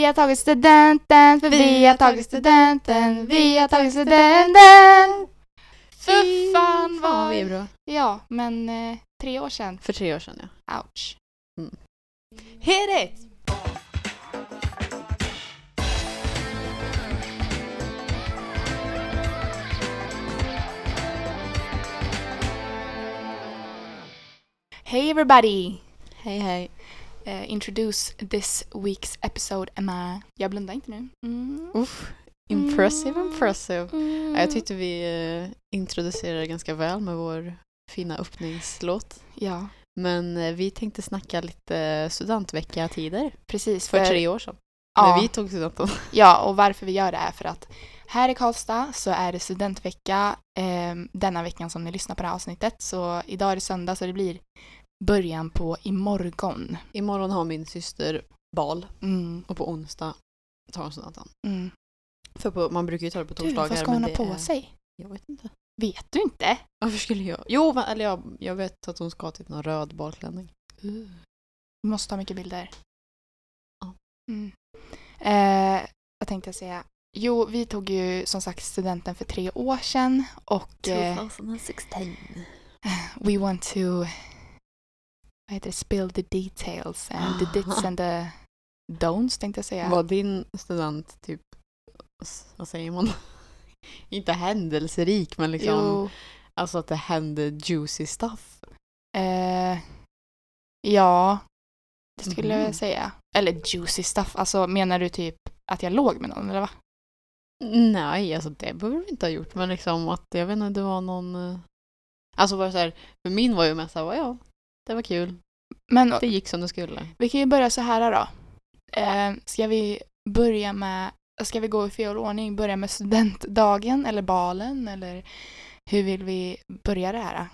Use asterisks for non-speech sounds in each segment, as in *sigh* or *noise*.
Vi har tagit studenten, för vi har tagit studenten, vi har tagit studenten. Fy fan vad vi är bra. Ja, men eh, tre år sedan. För tre år sedan ja. Ouch. Hit it! Hey everybody! Hej hej. Uh, introduce this week's episode, Emma. Jag blundar inte nu. Mm. Uff, impressive, Mm. impressive. Mm. Ja, Jag tyckte vi eh, introducerade ganska väl med vår fina öppningslåt. Ja, Men eh, vi tänkte snacka lite studentvecka-tider precis. för tre år sedan. ja, När vi tog studenten. *laughs* ja, och varför vi gör det är för att här i Karlstad så är det studentvecka eh, denna veckan som ni lyssnar på det här avsnittet. Så idag är det söndag så det blir början på imorgon. Imorgon har min syster bal Mm, och på onsdag tar hon studenten. mm. För på, man brukar ju ta det på Du, torsdagar. vad ska hon ha på är- sig? Jag vet inte. Vet du inte? Varför skulle jag? Jo, eller jag, jag vet att hon ska ha typ någon röd balklänning. Vi måste ta mycket bilder. Ja. Mm. Eh, vad tänkte jag säga? Jo, vi tog ju som sagt studenten för tre år sedan och eh, 2016. *laughs* we want to vad heter det, spill the details and the dits and the don'ts tänkte jag säga. Var din student typ, vad säger man? *laughs* Inte händelserik men liksom, Jo, alltså att det hände juicy stuff. eh, ja, det skulle Mhm. jag säga. Eller juicy stuff, alltså menar du typ att jag låg med någon eller vad? Nej, alltså det behöver vi inte ha gjort men liksom att jag vet inte, det var någon, eh, alltså var det så här, för min var ju mest såhär, ja, det var kul, Men det gick som det skulle. Vi kan ju börja så här då. Eh, ska vi börja med, ska vi gå i fel ordning, börja med studentdagen eller balen eller hur vill vi börja det här?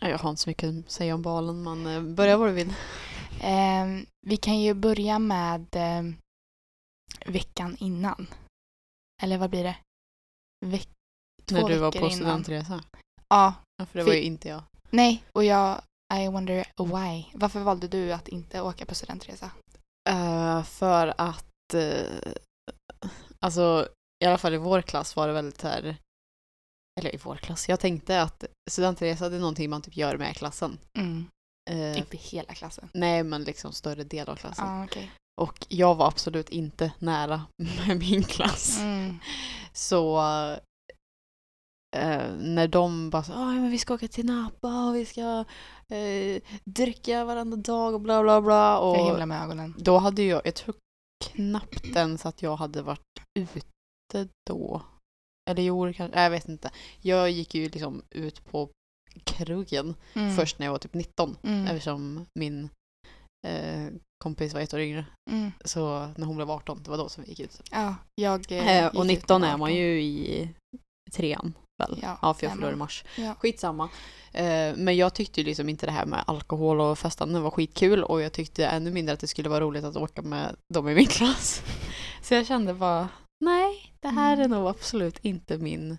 Ja, Jag har inte så mycket att säga om balen men eh, börja var du vill. Eh, vi kan ju börja med eh, veckan innan. Eller vad blir det? Veck- två När du var på innan. studentresa. Ja, Ja, för det var ju inte jag. nej, och jag, I wonder why. Varför valde du att inte åka på studentresa? Eh, för att, eh, alltså i alla fall i vår klass var det väldigt här, eller i vår klass, jag tänkte att studentresa det är någonting man typ gör med klassen. Mm. Eh, Inte hela klassen. nej men liksom större del av klassen. Ja, okej. Och jag var absolut inte nära *laughs* med min klass. Mm. Så när de bara så, "Ah, men vi ska åka till Napa och vi ska eh, dricka varenda dag och bla bla bla. Och Jag himlar med ögonen. då hade jag, jag tror knappt ens att jag hade varit ute då. Eller jo, kanske, jag vet inte. Jag gick ju liksom ut på krogen Mm. först när jag var typ 19. Mm. Eftersom min eh, kompis var ett år yngre. Mm. Så när hon blev 18, det var då som vi gick ut. Ja, jag eh, Eh, och ut 19 med är man 18. ju i trean väl? Ja, Ja, för jag är fyller i mars. Ja. Skitsamma. Eh, men jag tyckte ju liksom inte det här med alkohol och festande var skitkul och jag tyckte ännu mindre att det skulle vara roligt att åka med dem i min *laughs* klass. Så jag kände bara, nej, det här är Mm. nog absolut inte min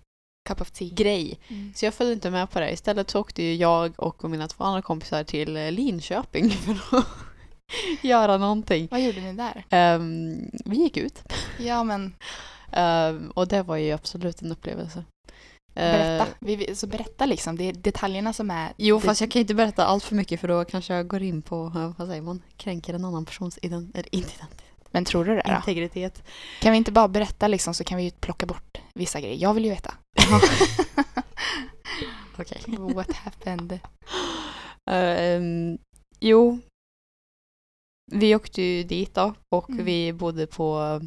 Cup of tea. grej. Mm. Så jag följde inte med på det. Istället så åkte ju jag och mina två andra kompisar till eh, Linköping *laughs* för att göra någonting. Vad gjorde ni där? Ehm, vi gick ut. Ja, men Ehm, och det var ju absolut en upplevelse. Berätta. Eh, Vi, så berätta liksom. Det är detaljerna som är... jo, det- fast jag kan inte berätta allt för mycket för då kanske jag går in på, eh, vad säger man, kränker en annan persons identitet, Men tror du det då? integritet. Kan vi inte bara berätta liksom så kan vi ju plocka bort vissa grejer. Jag vill ju veta. *laughs* Okej. What happened? Ehm, jo, vi åkte ju dit då och Mm. vi bodde på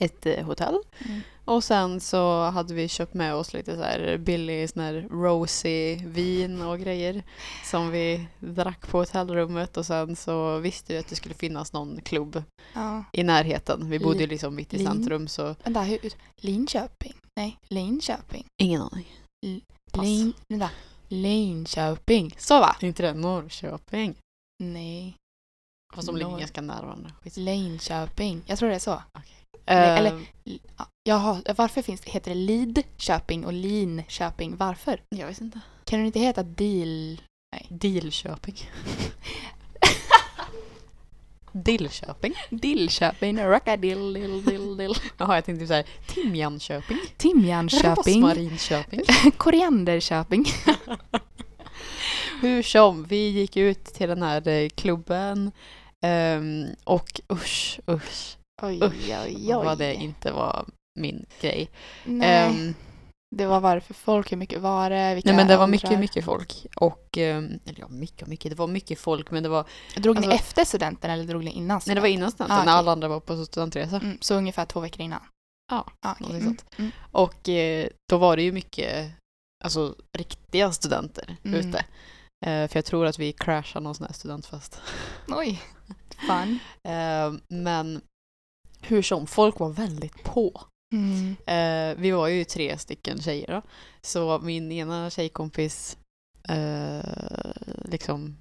ett eh, hotell. Mm. Och sen så hade vi köpt med oss lite så här billig sån här rosy vin och grejer som vi drack på hotellrummet och sen så visste vi att det skulle finnas någon klubb Ja. i närheten. Vi bodde ju Li- liksom mitt i Lin- centrum så Vänta, hur... Linköping? Nej, Linköping. ingen aning. Pass. Lin... Vänta. Linköping. Så va? Inte det Norrköping? Nej. Fast de ligger Norr- ganska nära varandra. Skit. Linköping. Jag tror det är så. Eh, eller- L- ja, Jaha, varför finns det, heter det Lidköping och Linköping? Varför? jag vet inte. Kan det inte heta Deal... Dealköping. *laughs* Dillköping. Dillköping, rockadill, dill, dill, *laughs* dill. Jaha, jag tänkte typ såhär Timjanköping. Timjanköping, Rosmarinköping. *laughs* korianderköping. Hur som, vi gick ut till den här eh, klubben ehm, och usch, usch, Oj, Usch, oj, oj. vad det inte var min grej. Nej, Ehm, det var varför folk, hur mycket var det, vilka nej men det var mycket, mycket folk. Och, ehm, eller ja, mycket mycket, det var mycket folk men det var, Drog ni alltså- efter studenten eller drog ni innan nej det var innan studenten Ah, när okej. alla andra var på studentresa. Mm, så ungefär två veckor innan? Ja, ah, någonting Mm, mm. Och eh, då var det ju mycket, alltså riktiga studenter Mm. ute. Eh, för jag tror att vi crashade någon sån här studentfest. Oj, fun. *laughs* Eh, men hur som, folk var väldigt på. Mm. Eh, vi var ju tre stycken tjejer då. Så min ena tjejkompis eh, liksom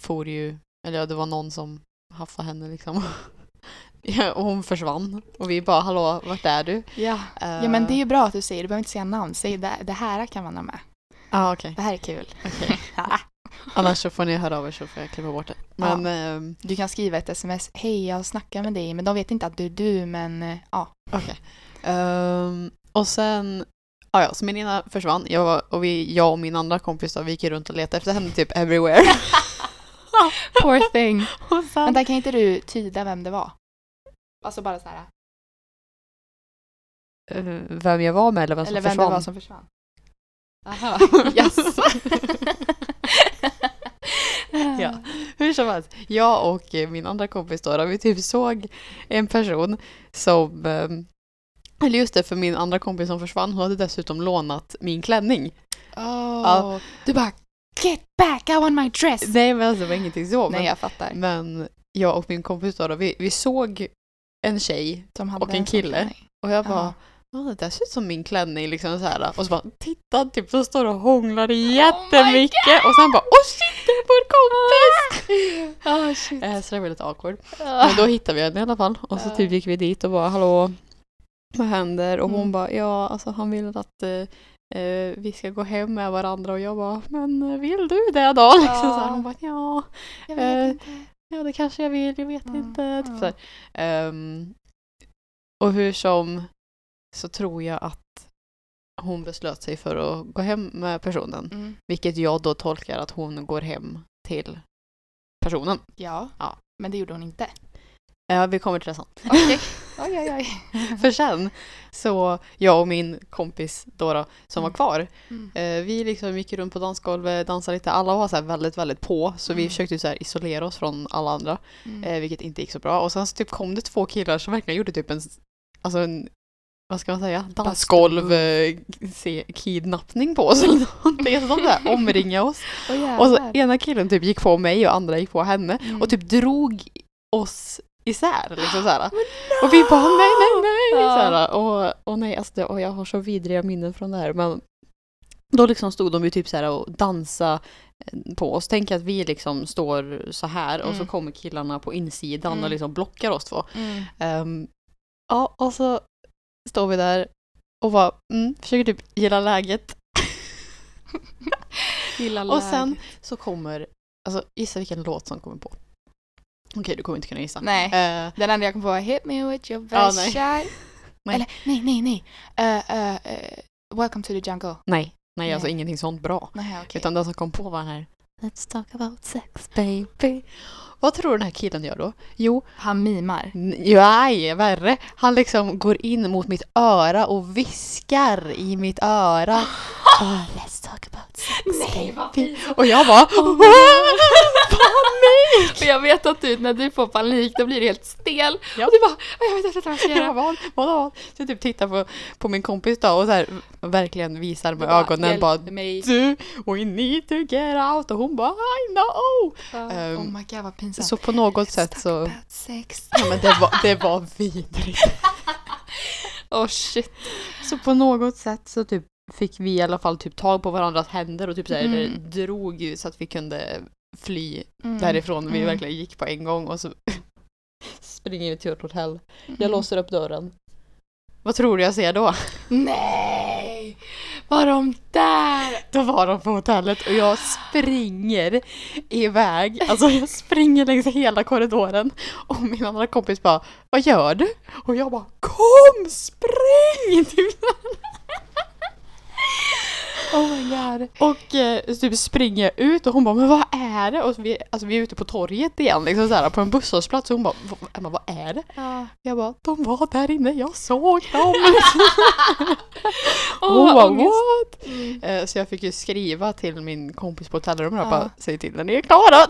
for ju, eller ja, det var någon som haffade henne liksom. *laughs* Ja, och hon försvann. Och vi bara, hallå, vart är du? Ja. ja, men det är ju bra att du säger, du behöver inte säga namn, säg det, det här kan man ha med. Ja, ah, okej. Det här är kul. Okej. *laughs* Annars så får ni höra av er så får jag klippa bort det. Men ehm, Du kan skriva ett sms, hej jag snackar med dig, men de vet inte att du är du, men eh, ja. okej. Ehm, och sen, ja, ja, så min ena försvann. Jag, var, och vi, jag och min andra kompis då, vi gick runt och letade efter henne typ everywhere. *laughs* Poor thing. *laughs* och sen, Vänta, kan inte du tyda vem det var? Alltså bara så här. eh, vem jag var med eller vem som eller vem försvann. det var som försvann. Aha, *laughs* jaså? Ja. Hur som helst, jag och eh, min andra kompis då, då vi typ såg en person som ehm, eller just det, för min andra kompis som försvann, hon hade dessutom lånat min klänning. Oh. Ja. Du bara, get back, I want my dress! Nej men alltså det var ingenting så. Nej, Men, jag fattar. men jag och min kompis då, då vi, vi såg en tjej och en kille. och jag bara Ja. Det där ser ut som min klänning liksom så här. Och så bara titta, typ så står och hånglar jättemycket. och sen bara åh shit, det är vår kompis! Oh, shit. Eh, så det var lite awkward. Men då hittade vi henne i alla fall. Och så typ gick vi dit och bara hallå, vad händer? Och hon Mm. bara ja, alltså han vill att eh, eh, vi ska gå hem med varandra. Och jag bara men eh, vill du det då? *laughs* Liksom så här. Hon bara ja, Jag Eh, vet inte. ja det kanske jag vill, jag vet Ja, inte. Typ så. Ehm, och hur som så tror jag att hon beslöt sig för att gå hem med personen. Mm. Vilket jag då tolkar att hon går hem till personen. Ja. Ja. men det gjorde hon inte. Ja, vi kommer till det sen. Okej. *laughs* Oj, oj, oj. För sen så jag och min kompis då, då som var Mm. kvar. Mm. Eh, vi liksom gick runt på dansgolvet, dansade lite. Alla var så väldigt, väldigt på. Så vi Mm. försökte så isolera oss från alla andra. Mm. Eh, vilket inte gick så bra. Och sen så typ kom det två killar som verkligen gjorde typ en, alltså en vad ska man säga, dansgolv eh, se- kidnappning på oss eller någonting. Så de där *laughs* omringade oss. Åh, Och så ena killen typ gick på mig och andra gick på henne. Mm. Och typ drog oss isär. Liksom så här. *gasps* Och vi bara nej, nej, nej. Ja. Så här, och, och nej, alltså det, och jag har så vidriga minnen från det här. Men då liksom stod de ju typ så här och dansa på oss. Tänk att vi liksom står så här och så Mm. kommer killarna på insidan Mm. och liksom blockar oss två. Mm. Ehm, ja, och så står vi där och bara, mm, försöker typ gilla läget. *laughs* Gilla Och sen läget. så kommer, alltså gissa vilken låt som kommer på. Okej, du kommer inte kunna gissa. Nej. Eh, Den enda jag kom på var Hit me with your best nej. shot. *laughs* Nej. Eller nej, nej, nej. Uh, uh, uh, welcome to the jungle. nej, nej, alltså Nej. ingenting sånt bra. Nej, okej. Utan den som kom på var den här Let's talk about sex baby. Vad tror du den här killen gör då? Jo, Han mimar. nej, värre. Han liksom går in mot mitt öra och viskar i mitt öra. *gasps* "Oh, let's talk about sex Nej, vad baby. Och jag bara *laughs* panik! För jag vet att du, när du får panik, då blir du helt stel. Ja. Och du bara, "Åh, jag vet inte vad jag ska göra. bara, vad vad? Så jag typ tittar på, på min kompis då och så här, verkligen visar med bara, ögonen "Hjälp bara mig. du, we need to get out och hon bara I know! Ehm, oh my god vad pinsamt. Så på något sätt så, sex. ja men det var, det var vidrigt. *laughs* Oh shit. Så på något sätt så typ fick vi i alla fall typ tag på varandras händer och typ så här Mm. drog så att vi kunde fly Mm. därifrån. Vi Mm. verkligen gick på en gång och så *laughs* springer vi till ett hotell. Jag Mm. låser upp dörren. Vad tror du jag ser då? Nej! Var de där? Då var de på hotellet och jag springer iväg. Alltså jag springer längs hela korridoren och min andra kompis bara Vad gör du? Och jag bara Kom spring! *laughs* Typ. Oh my god. Och eh, typ springer jag ut och hon bara men vad är det? Och vi, alltså, vi är ute på torget igen liksom så här, på en busshållplats och hon bara "Va- Emma vad är det? Ja. Jag bara de var där inne, jag såg dem! *laughs* Åh, hon bara ångest. what? Mm. Eh, Så jag fick ju skriva till min kompis på hotellrummet och Ja. bara säg till när ni är klara.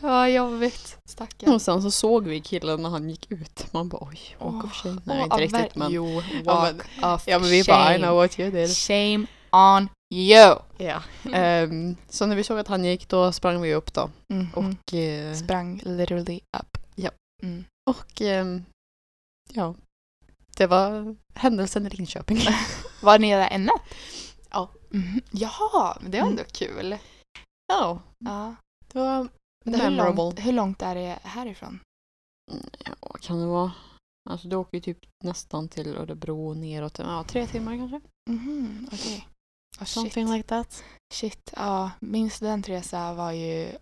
Ja, jobbigt. Stackarn. Och sen så såg vi killen när han gick ut. Man bara oj, walk of shame. Nej Åh, inte riktigt men. Jo, Ja, walk of Ja men vi bara I know what you did. Shame on you. Ja. *laughs* Ehm, så när vi såg att han gick då sprang vi upp då. Mhm. Och, eh, Sprang literally up. Ja. Mm. och ehm, ja. Det var händelsen i Linköping. *laughs* Var ni där natt? Ja. Mhm. Jaha, men det var Mm. ändå kul. ja, Ja. det var Men hur, memorable. långt, hur långt är det härifrån? Ja, kan det vara? Alltså du åker ju typ nästan till Örebro och neråt. Ja, tre timmar kanske? Mhm, okej. Oh, shit. Something like that. shit. Ja, min studentresa var ju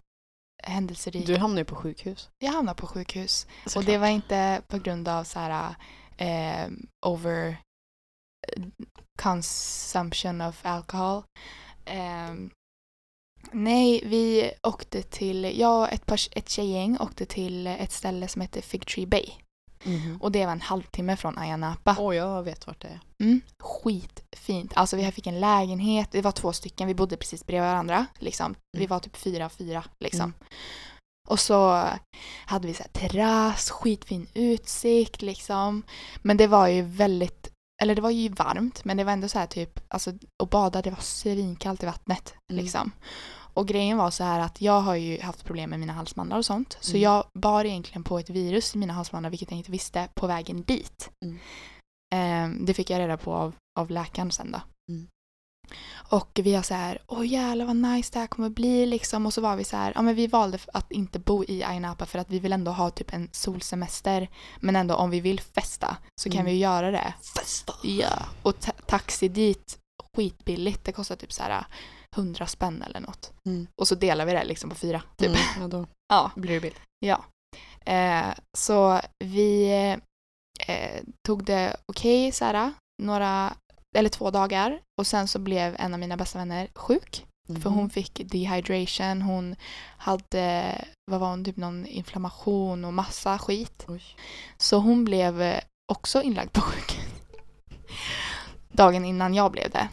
händelserik. Du hamnade ju på sjukhus. Jag hamnade på sjukhus. Och Såklart. det var inte på grund av så här eh, over eh, consumption of alcohol. Ehm, nej, vi åkte till, jag och ett, par, ett tjejgäng åkte till ett ställe som heter Fig Tree Bay. Mhm. Och det var en halvtimme från Ayia Napa. Åh, jag vet vart det är. Mm, skitfint. Alltså vi fick en lägenhet, det var två stycken, vi bodde precis bredvid varandra. Liksom. Vi Mm. var typ fyra, fyra liksom. Mm. Och så hade vi så här terrass, skitfin utsikt liksom. Men det var ju väldigt, eller det var ju varmt men det var ändå så här typ, alltså att bada det var svinkallt i vattnet Mm. liksom. Och grejen var så här att jag har ju haft problem med mina halsmandlar och sånt. Så Mm. jag bar egentligen på ett virus i mina halsmandlar vilket jag inte visste på vägen dit. Mm. Ehm, det fick jag reda på av, av läkaren sen då. Mm. Och vi har så här, åh jävlar vad nice det här kommer bli liksom. Och så var vi så här, ja men vi valde att inte bo i Ayia Napa för att vi vill ändå ha typ en solsemester. Men ändå om vi vill festa så kan Mm. vi ju göra det. Festa! Ja. Och ta- taxi dit, skitbilligt. Det kostar typ så här 100 spänn eller något. Mm. Och så delar vi det liksom på fyra. Typ. Mm, ja, då *laughs* Ja. blir det bild. Ja. Eh, så vi eh, tog det okej så här, några, eller två dagar. Och sen så blev en av mina bästa vänner sjuk. För Mhm. hon fick dehydration, hon hade, vad var hon, typ någon inflammation och massa skit. Oj. Så hon blev eh, också inlagd på sjukhus. *laughs* Dagen innan jag blev det.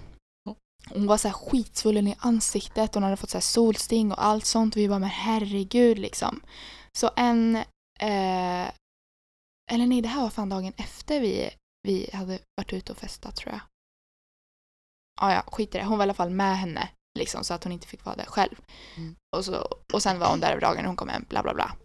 Ja. Hon var så här skitsvullen i ansiktet, hon hade fått så här solsting och allt sånt. Vi bara, men herregud liksom. Så en, eh, eller nej det här var fan dagen efter vi, vi hade varit ute och festat tror jag. Ah, ja, skit i det. Hon var i alla fall med henne liksom så att hon inte fick vara där själv. Mm. Och, så, och sen var hon där över dagen hon kom hem, bla bla bla.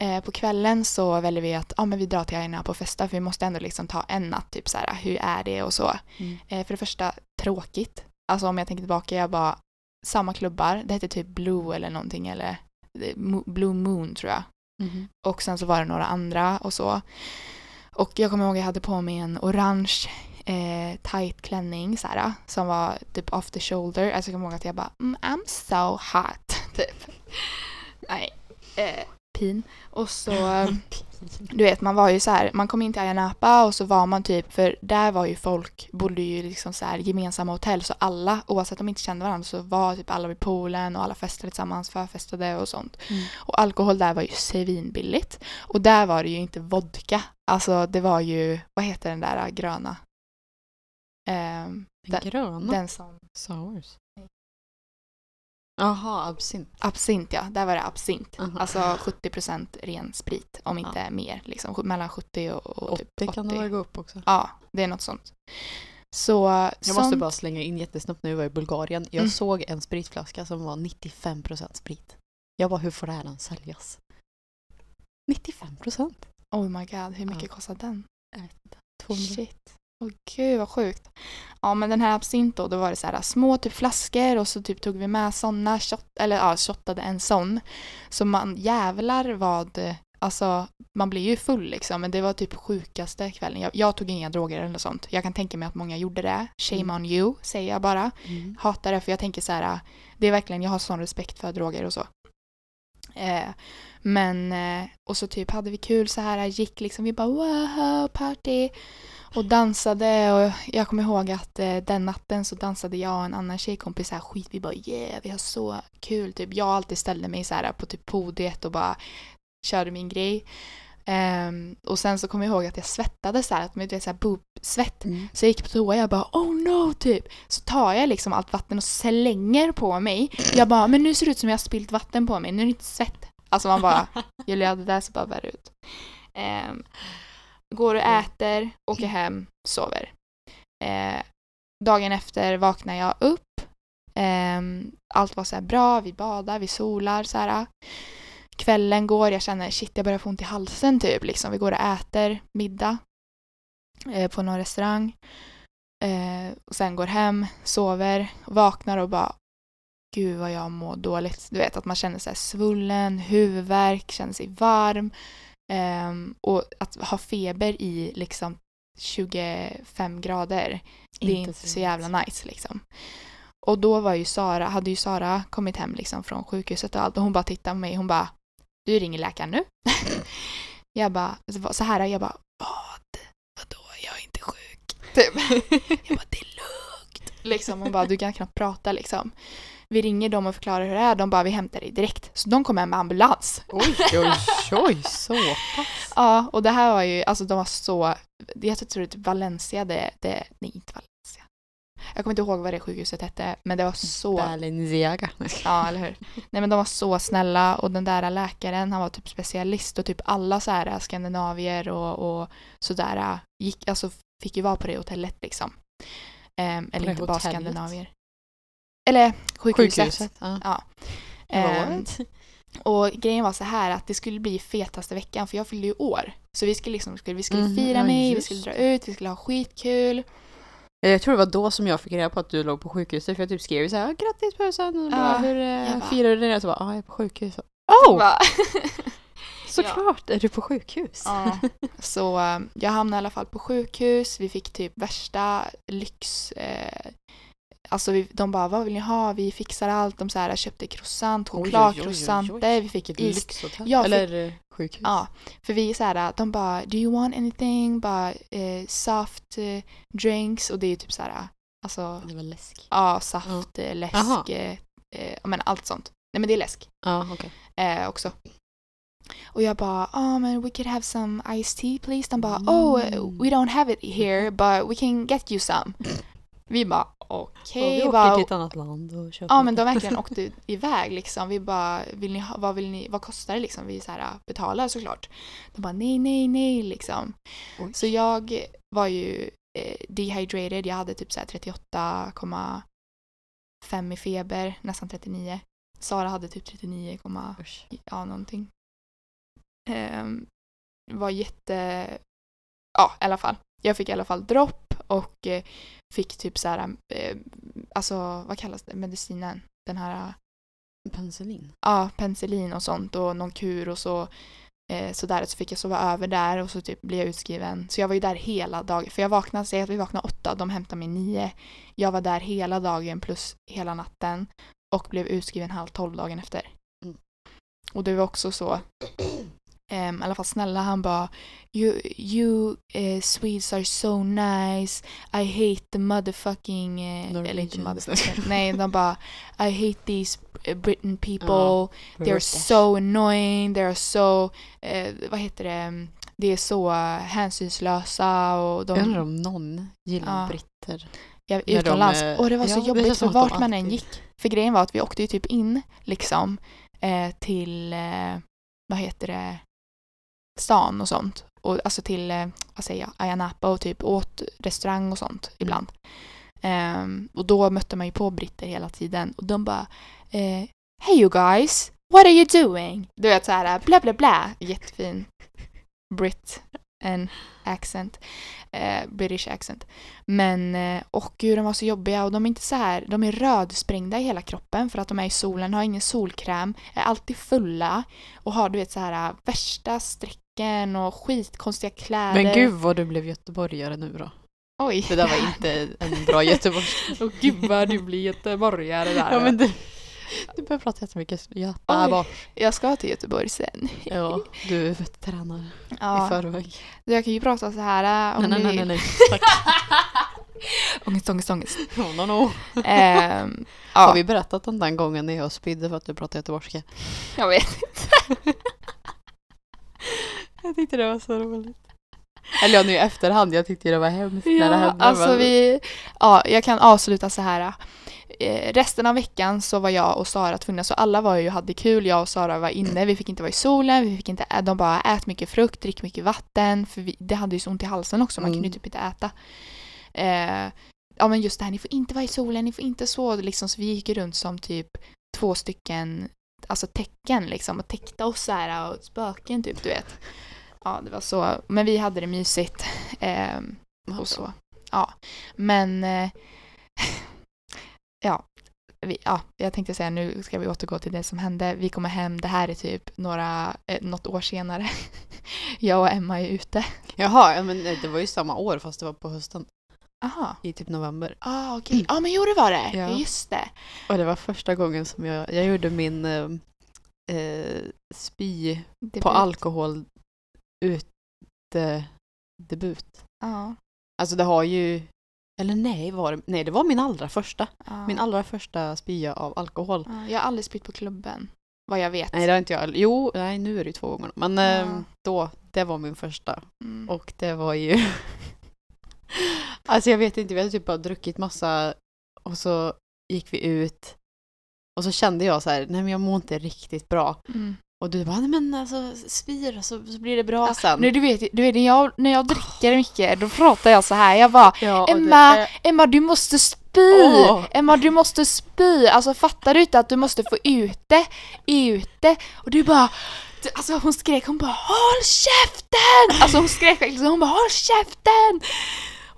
Eh, på kvällen så väljer vi att ah, men vi drar till Aina på festa för vi måste ändå liksom ta en natt, typ så här, hur är det och så. Mm. Eh, för det första, tråkigt. Alltså om jag tänker tillbaka, jag bara, samma klubbar, det hette typ Blue eller någonting eller eh, Blue Moon tror jag. Mhm. Och sen så var det några andra och så. Och jag kommer ihåg att jag hade på mig en orange eh, tight klänning så här, som var typ off the shoulder. Alltså jag kommer ihåg att jag bara mm, I'm so hot. *laughs* Typ. Nej. Eh, pin. Och så, *laughs* eh, du vet man var ju så här, man kom in till Ayia Napa och så var man typ, för där var ju folk, bodde ju liksom så här gemensamma hotell så alla, oavsett om de inte kände varandra så var typ alla vid poolen och alla festade tillsammans, förfestade och sånt. Mm. Och alkohol där var ju svinbilligt. Och där var det ju inte vodka. Alltså det var ju, vad heter den där gröna? Ehm, Den Den- gröna? den som, Sours. Jaha, absint. absint ja, där var det absint. Aha. Alltså 70% ren sprit, om inte mer. Liksom, mellan 70 och, och typ 80 80. kan det gå upp också. Ja, det är något sånt. Så, Jag måste sånt- bara slänga in jättesnabbt vi var i Bulgarien. Jag Mm. såg en spritflaska som var 95% sprit. Jag bara, hur får det här säljas? 95%? Oh my god, hur mycket Ja. kostar den? Jag vet inte. 200. Shit. Åh gud vad sjukt. Ja men den här absint då, då var det så här små typ flaskor och så typ tog vi med sådana, shot, eller ja, shottade en sån. Så man jävlar vad, Alltså, man blir ju full liksom, men det var typ sjukaste kvällen. Jag, jag tog inga droger eller något sånt. Jag kan tänka mig att många gjorde det. Shame Mm. on you, säger jag bara. Mm. Hatar det, för jag tänker så här, det är verkligen, jag har sån respekt för droger och så. Eh, men, eh, och så typ hade vi kul så här, gick liksom, vi bara wow, party. Och dansade och jag kommer ihåg att eh, den natten så dansade jag och en annan tjejkompis så här skit. Vi bara yeah, vi har så kul. Typ, jag alltid ställde mig så här på typ podiet och bara körde min grej. Ehm, och sen så kommer jag ihåg att jag svettades så här, att man vet så här boob-svett. Mm. Så jag gick på toa och jag bara oh no typ. Så tar jag liksom allt vatten och slänger på mig. Jag bara men nu ser det ut som jag har spillt vatten på mig, nu är det inte svett. Alltså man bara *laughs* Julia det där ser bara värre ut. Ehm, går och äter, åker hem, sover. Eh, dagen efter vaknar jag upp. Ehm, allt var så här bra, vi badar, vi solar så här. Kvällen går, jag känner shit jag börjar få ont i halsen typ. Liksom. Vi går och äter middag eh, på någon restaurang. Eh, och sen går hem, sover, vaknar och bara gud vad jag mår dåligt. Du vet att man känner sig svullen, huvudvärk, känner sig varm. Ehm, och att ha feber i liksom 25 grader, det är inte så jävla nice liksom. Och då var ju Sara, hade ju Sara kommit hem liksom från sjukhuset och allt och hon bara tittade på mig hon bara du ringer läkaren nu. *laughs* jag bara, så här, jag bara vad? Vadå, jag är inte sjuk. Typ. *laughs* jag bara det är lugnt. Liksom, hon bara du kan knappt prata liksom. Vi ringer dem och förklarar hur det är, de bara vi hämtar dig direkt. Så de kom hem med ambulans. Oj, oj, oj, så pass. *laughs* Ja, och det här var ju, alltså de var så, jag tror det är typ Valencia, det, det, nej inte Valencia. Jag kommer inte ihåg vad det sjukhuset hette, men det var så, Balenciaga. ja eller hur. Nej men de var så snälla och den där läkaren, han var typ specialist och typ alla så här skandinavier och, och sådär gick, alltså fick ju vara på det hotellet liksom. Ehm, eller inte bara skandinavier. Eller sjukhuset. Sjukhuset. Ja. Ja. Ehm, och grejen var så här att det skulle bli fetaste veckan för jag fyllde ju år. Så vi skulle liksom, vi skulle Mhm, fira ja, mig, vi just skulle dra ut, vi skulle ha skitkul. Jag tror det var då som jag fick reda på att du låg på sjukhuset för jag typ skrev ju såhär grattis pussen och bara, Ja, hur eh, bara- firar du det? Och så bara, ja jag är på sjukhus. Oh! *laughs* Såklart är du på sjukhus. ja. *laughs* Så eh, jag hamnade i alla fall på sjukhus, vi fick typ värsta lyx... Eh, alltså vi, de bara vad vill ni ha? Vi fixar allt. De så här, köpte croissant, chokladcroissanter, vi fick is. lyxhotell. Ja, för- Eller eh, sjukhus. Ja, för vi är så här, de bara do you want anything? Bara eh, soft eh, drinks och det är ju typ så här, alltså Det var läsk. Ja, saft, eh, läsk, eh, eh, men allt sånt. Nej men det är läsk Ja, okej. eh, också. Och jag bara, oh men we could have some iced tea please. De bara, oh Mm. we don't have it here but we can get you some. Vi bara, okej. vi åker vad- till ett annat land och köper Ja men de verkligen *laughs* åkte iväg liksom. Vi bara, vill ni vad, vill ni, vad kostar det liksom? Vi så här, betalar såklart. De bara nej, nej, nej liksom. Oj. Så jag var ju eh, dehydrated. Jag hade typ så här 38,5 i feber, nästan 39. Sara hade typ 39, Usch. ja någonting. Ehm, var jätte... Ja, i alla fall. Jag fick i alla fall dropp och eh, fick typ så här, eh, alltså vad kallas det, medicinen? Den här, Penicillin. ja, penicillin och sånt och någon kur och så eh, sådär. Så fick jag sova över där och så typ blev jag utskriven. Så jag var ju där hela dagen. För jag vaknade, säg att vi vaknade åtta, de hämtade mig nio. Jag var där hela dagen plus hela natten och blev utskriven halv tolv dagen efter. Mm. Och det var också så, ehm, i alla fall snälla, han bara You, you eh, Swedes are so nice, I hate the motherfucking, eh, eller inte motherfucking, nej de bara I hate these eh, Britain people, Ja. they're so annoying, they're so, eh, vad heter det, det är så hänsynslösa och de... Jag undrar om någon gillar Ja. britter. Ja, de, utomlands. eh, och det var så ja, jobbigt för de vart man än gick. För grejen var att vi åkte ju typ in liksom eh, till, eh, vad heter det, stan och sånt. Och, alltså till, eh, vad säger jag, Ayia Napa och typ åt restaurang och sånt ibland. Ehm, och då mötte man ju på britter hela tiden och de bara eh, Hey you guys, what are you doing? Du vet så här bla bla bla, jättefin britt en accent. Eh, British accent. Men, eh, och gud de var så jobbiga och de är inte så här, de är rödsprängda i hela kroppen för att de är i solen, har ingen solkräm, är alltid fulla och har du vet så här värsta strecken och skitkonstiga kläder. Men gud vad du blev göteborgare nu då. Oj. Det där var inte en bra göteborgsk. *laughs* Och gud vad du blir göteborgare där. Ja men du, du börjar prata jättemycket Göteborg. Jag ska till Göteborg sen. Ja, du tränar i Ja, förväg. jag kan ju prata så här äh, om Nej ni nej nej. nej. Tack. *laughs* Ångest, ångest, ångest. No, no, no. *laughs* Har ja, vi berättat om den gången när jag spydde för att du pratade göteborgska? jag vet. Jag tyckte det var så roligt. Eller ja, nu i efterhand, jag tyckte det var hemskt när det Ja, hände. alltså vi, ja, jag kan avsluta så här. Eh, resten av veckan så var jag och Sara tvungna, så alla var ju hade kul. Jag och Sara var inne, vi fick inte vara i solen, vi fick inte de bara ät mycket frukt, drick mycket vatten. För vi, det hade ju så ont i halsen också, man Mm. kunde typ inte äta. Eh, ja men just det här, ni får inte vara i solen, ni får inte så liksom. Så vi gick runt som typ två stycken, alltså tecken liksom. Och täckte oss så här och spöken typ, du vet. Ja, det var så. Men vi hade det mysigt. Eh, och så. Ja, men eh, *laughs* ja, vi, ja, jag tänkte säga nu ska vi återgå till det som hände. Vi kommer hem, det här är typ några, eh, något år senare. *laughs* jag och Emma är ute. Jaha, men det var ju samma år fast det var på hösten. Aha. I typ november. Ah, okej. Ja, men jo det var det. Ja. Just det. Och det var första gången som jag, jag gjorde min eh, eh, spy Debut. på alkohol ute debut. Ja. Alltså det har ju, eller nej, var det, nej det var min allra första. ja. Min allra första spya av alkohol. Ja, jag har aldrig spytt på klubben. Vad jag vet. Nej det har inte jag, jo, nej nu är det ju två gånger. Men Ja. eh, då, det var min första. Mm. Och det var ju... *laughs* alltså jag vet inte, vi hade typ bara druckit massa och så gick vi ut och så kände jag så här, nej men jag mår inte riktigt bra. Mm. Och du bara, nej men alltså spyr så, så blir det bra Ja, sen. Nej, du vet, du vet när, jag, när jag dricker mycket då pratar jag så här. Jag bara ja, och det Emma, är- Emma du måste spy! Åh. Emma du måste spy! Alltså fattar du inte att du måste få ut det? Ut det! Och du bara Alltså hon skrek, hon bara HÅLL KÄFTEN! Alltså hon skrek så, hon bara HÅLL KÄFTEN!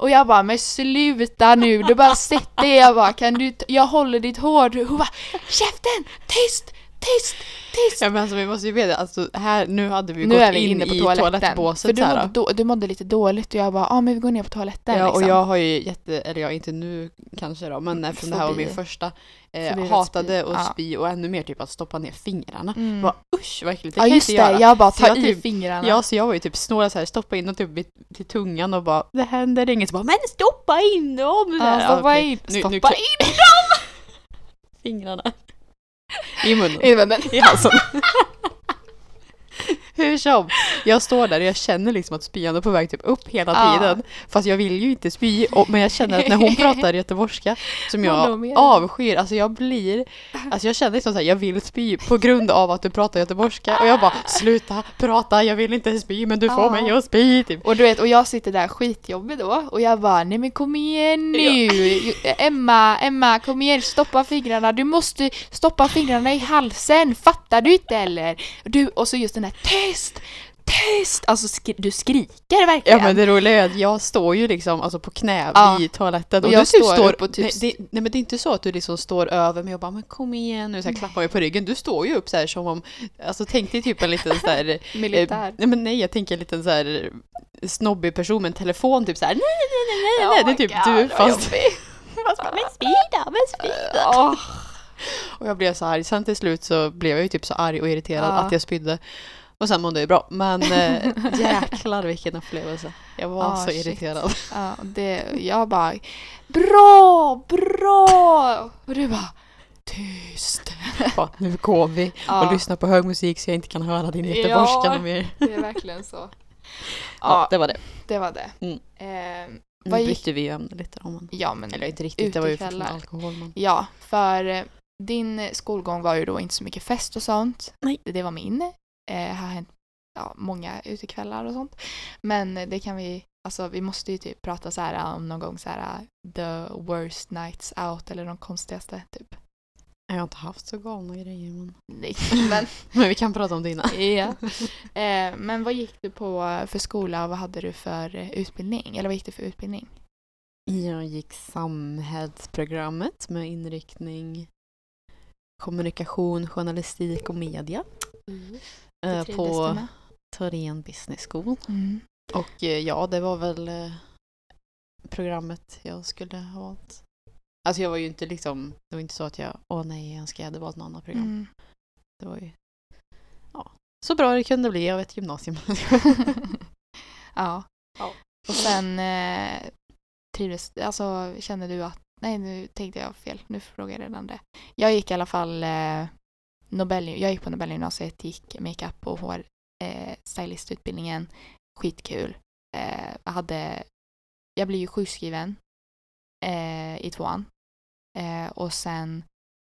Och jag bara men sluta nu, du bara sätt dig. Jag bara kan du, jag håller ditt hår. Hon bara käften, tyst, tyst, tyst. Ja men alltså vi måste ju veta, alltså här, nu hade vi Nu gått är vi in inne på i toaletten. toalettbåset För du mådde, då, du mådde lite dåligt och jag bara ja ah, men vi går ner på toaletten Ja, och liksom. jag har ju jätte, eller ja inte nu kanske då, men eftersom det här var min första, eh, hatade att Ja. spy och ännu mer typ att stoppa ner fingrarna. Mm. Bara usch vad äckligt, det Ja kan jag just inte det, göra. jag bara jag i typ- fingrarna. Ja, så jag var ju typ snåla så här, stoppa in dem typ till tungan och bara det händer inget. Så bara men stoppa in dem! Ja, stoppa in, Nu- nu stoppa klä- in *laughs* fingrarna. I munnen. i munnen. I halsen. *laughs* Hur som, jag står där och jag känner liksom att spyan är på väg typ upp hela Ja. tiden. Fast jag vill ju inte spy, och, men jag känner att när hon pratar göteborgska som jag avskyr, alltså jag blir, alltså jag känner liksom såhär, jag vill spy på grund av att du pratar göteborgska och jag bara sluta prata, jag vill inte spy men du får Ja. mig att spy typ. Och du vet, och jag sitter där skitjobbig då och jag bara nej men kom igen nu! Emma, Emma kom igen stoppa fingrarna, du måste stoppa fingrarna i halsen, fattar du inte eller? Du, och så just den där tyst! Tyst! Alltså skri- du skriker verkligen. Ja men det roliga är att jag står ju liksom alltså på knä Ja. vid toaletten Och och, jag du typ står står upp och typ- nej, det, nej men det är inte så att du liksom står över mig och bara men kom igen nu så här, *laughs* klappar mig på ryggen. Du står ju upp så här som om, alltså tänk dig typ en liten så här *laughs* Militär. Eh, nej men nej jag tänker en liten så här snobbig person med en telefon typ så här nej nej nej nej, Oh nej det är typ God, du fast, *laughs* fast bara, men spida, men spida. Åh. Och jag blev så arg. Sen till slut så blev jag ju typ så arg och irriterad Ja. att jag spydde. Och sen mådde jag bra. Men eh, *laughs* jäklar vilken upplevelse. Jag var Ah, så shit. irriterad. Ja, det, jag bara Bra! Bra! Och du bara Tyst! Bara, nu går vi Ja. och lyssnar på hög musik så jag inte kan höra din Ja. göteborgska ja. mer. Det är verkligen så. Ja, Ja, det var det. det var det. Mm. Eh, Nu Vad gick- bytte vi ju ämne lite om. ja, men Eller inte riktigt, det var ju fortfarande alkohol. Men... Ja, för eh, din skolgång var ju då inte så mycket fest och sånt. Nej. Det var min. Eh, har hänt ja, många utekvällar och sånt. Men det kan vi, alltså vi måste ju typ prata så här om någon gång så här the worst nights out eller de konstigaste typ. Jag har inte haft så galna grejer men, Nej, *laughs* men, men vi kan prata om dina. *laughs* ja. eh, men vad gick du på för skola och vad hade du för utbildning? Eller vad gick du för utbildning? Jag gick samhällsprogrammet med inriktning kommunikation, journalistik och media. Det eh, på? Thorén Business School. Mm. Och eh, ja, det var väl eh, programmet jag skulle ha valt. Alltså jag var ju inte liksom, det var inte så att jag, åh nej, jag önskar jag hade valt något annat program. Mm. Det var ju, ja, så bra det kunde bli av ett gymnasium. *laughs* ja. Ja. Och sen eh, trivdes, alltså kände du att, nej nu tänkte jag fel, nu frågar jag redan det. Jag gick i alla fall eh, Nobel, jag gick på Nobelgymnasiet, gick makeup och hår eh, stylistutbildningen, skitkul. Eh, jag hade, jag blev ju sjukskriven eh, i tvåan. Eh, och sen,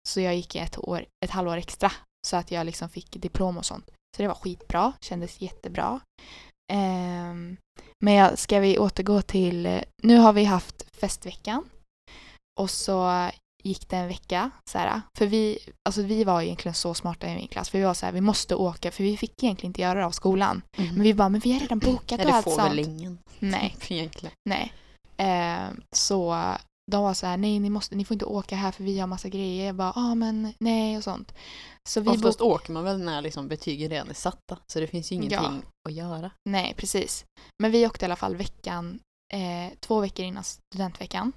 så jag gick ett, år, ett halvår extra så att jag liksom fick diplom och sånt. Så det var skitbra, kändes jättebra. Ehm, men jag, ska vi återgå till, nu har vi haft festveckan och så gick det en vecka så här, för vi, alltså vi var egentligen så smarta i min klass för vi var så här, vi måste åka för vi fick egentligen inte göra det av skolan. Men vi bara, men vi har redan *clears throat* bokat ja, och det allt får sånt. väl ingen. Nej, *laughs* Egentligen. nej. Ehm, så de var så här, nej ni, måste, ni får inte åka här för vi har massa grejer. Jag bara, ja ah, men nej och sånt. Så vi Oftast åker man väl när liksom betygen redan är satta. Så det finns ju ingenting att göra. Nej, precis. Men vi åkte i alla fall veckan, eh, två veckor innan studentveckan.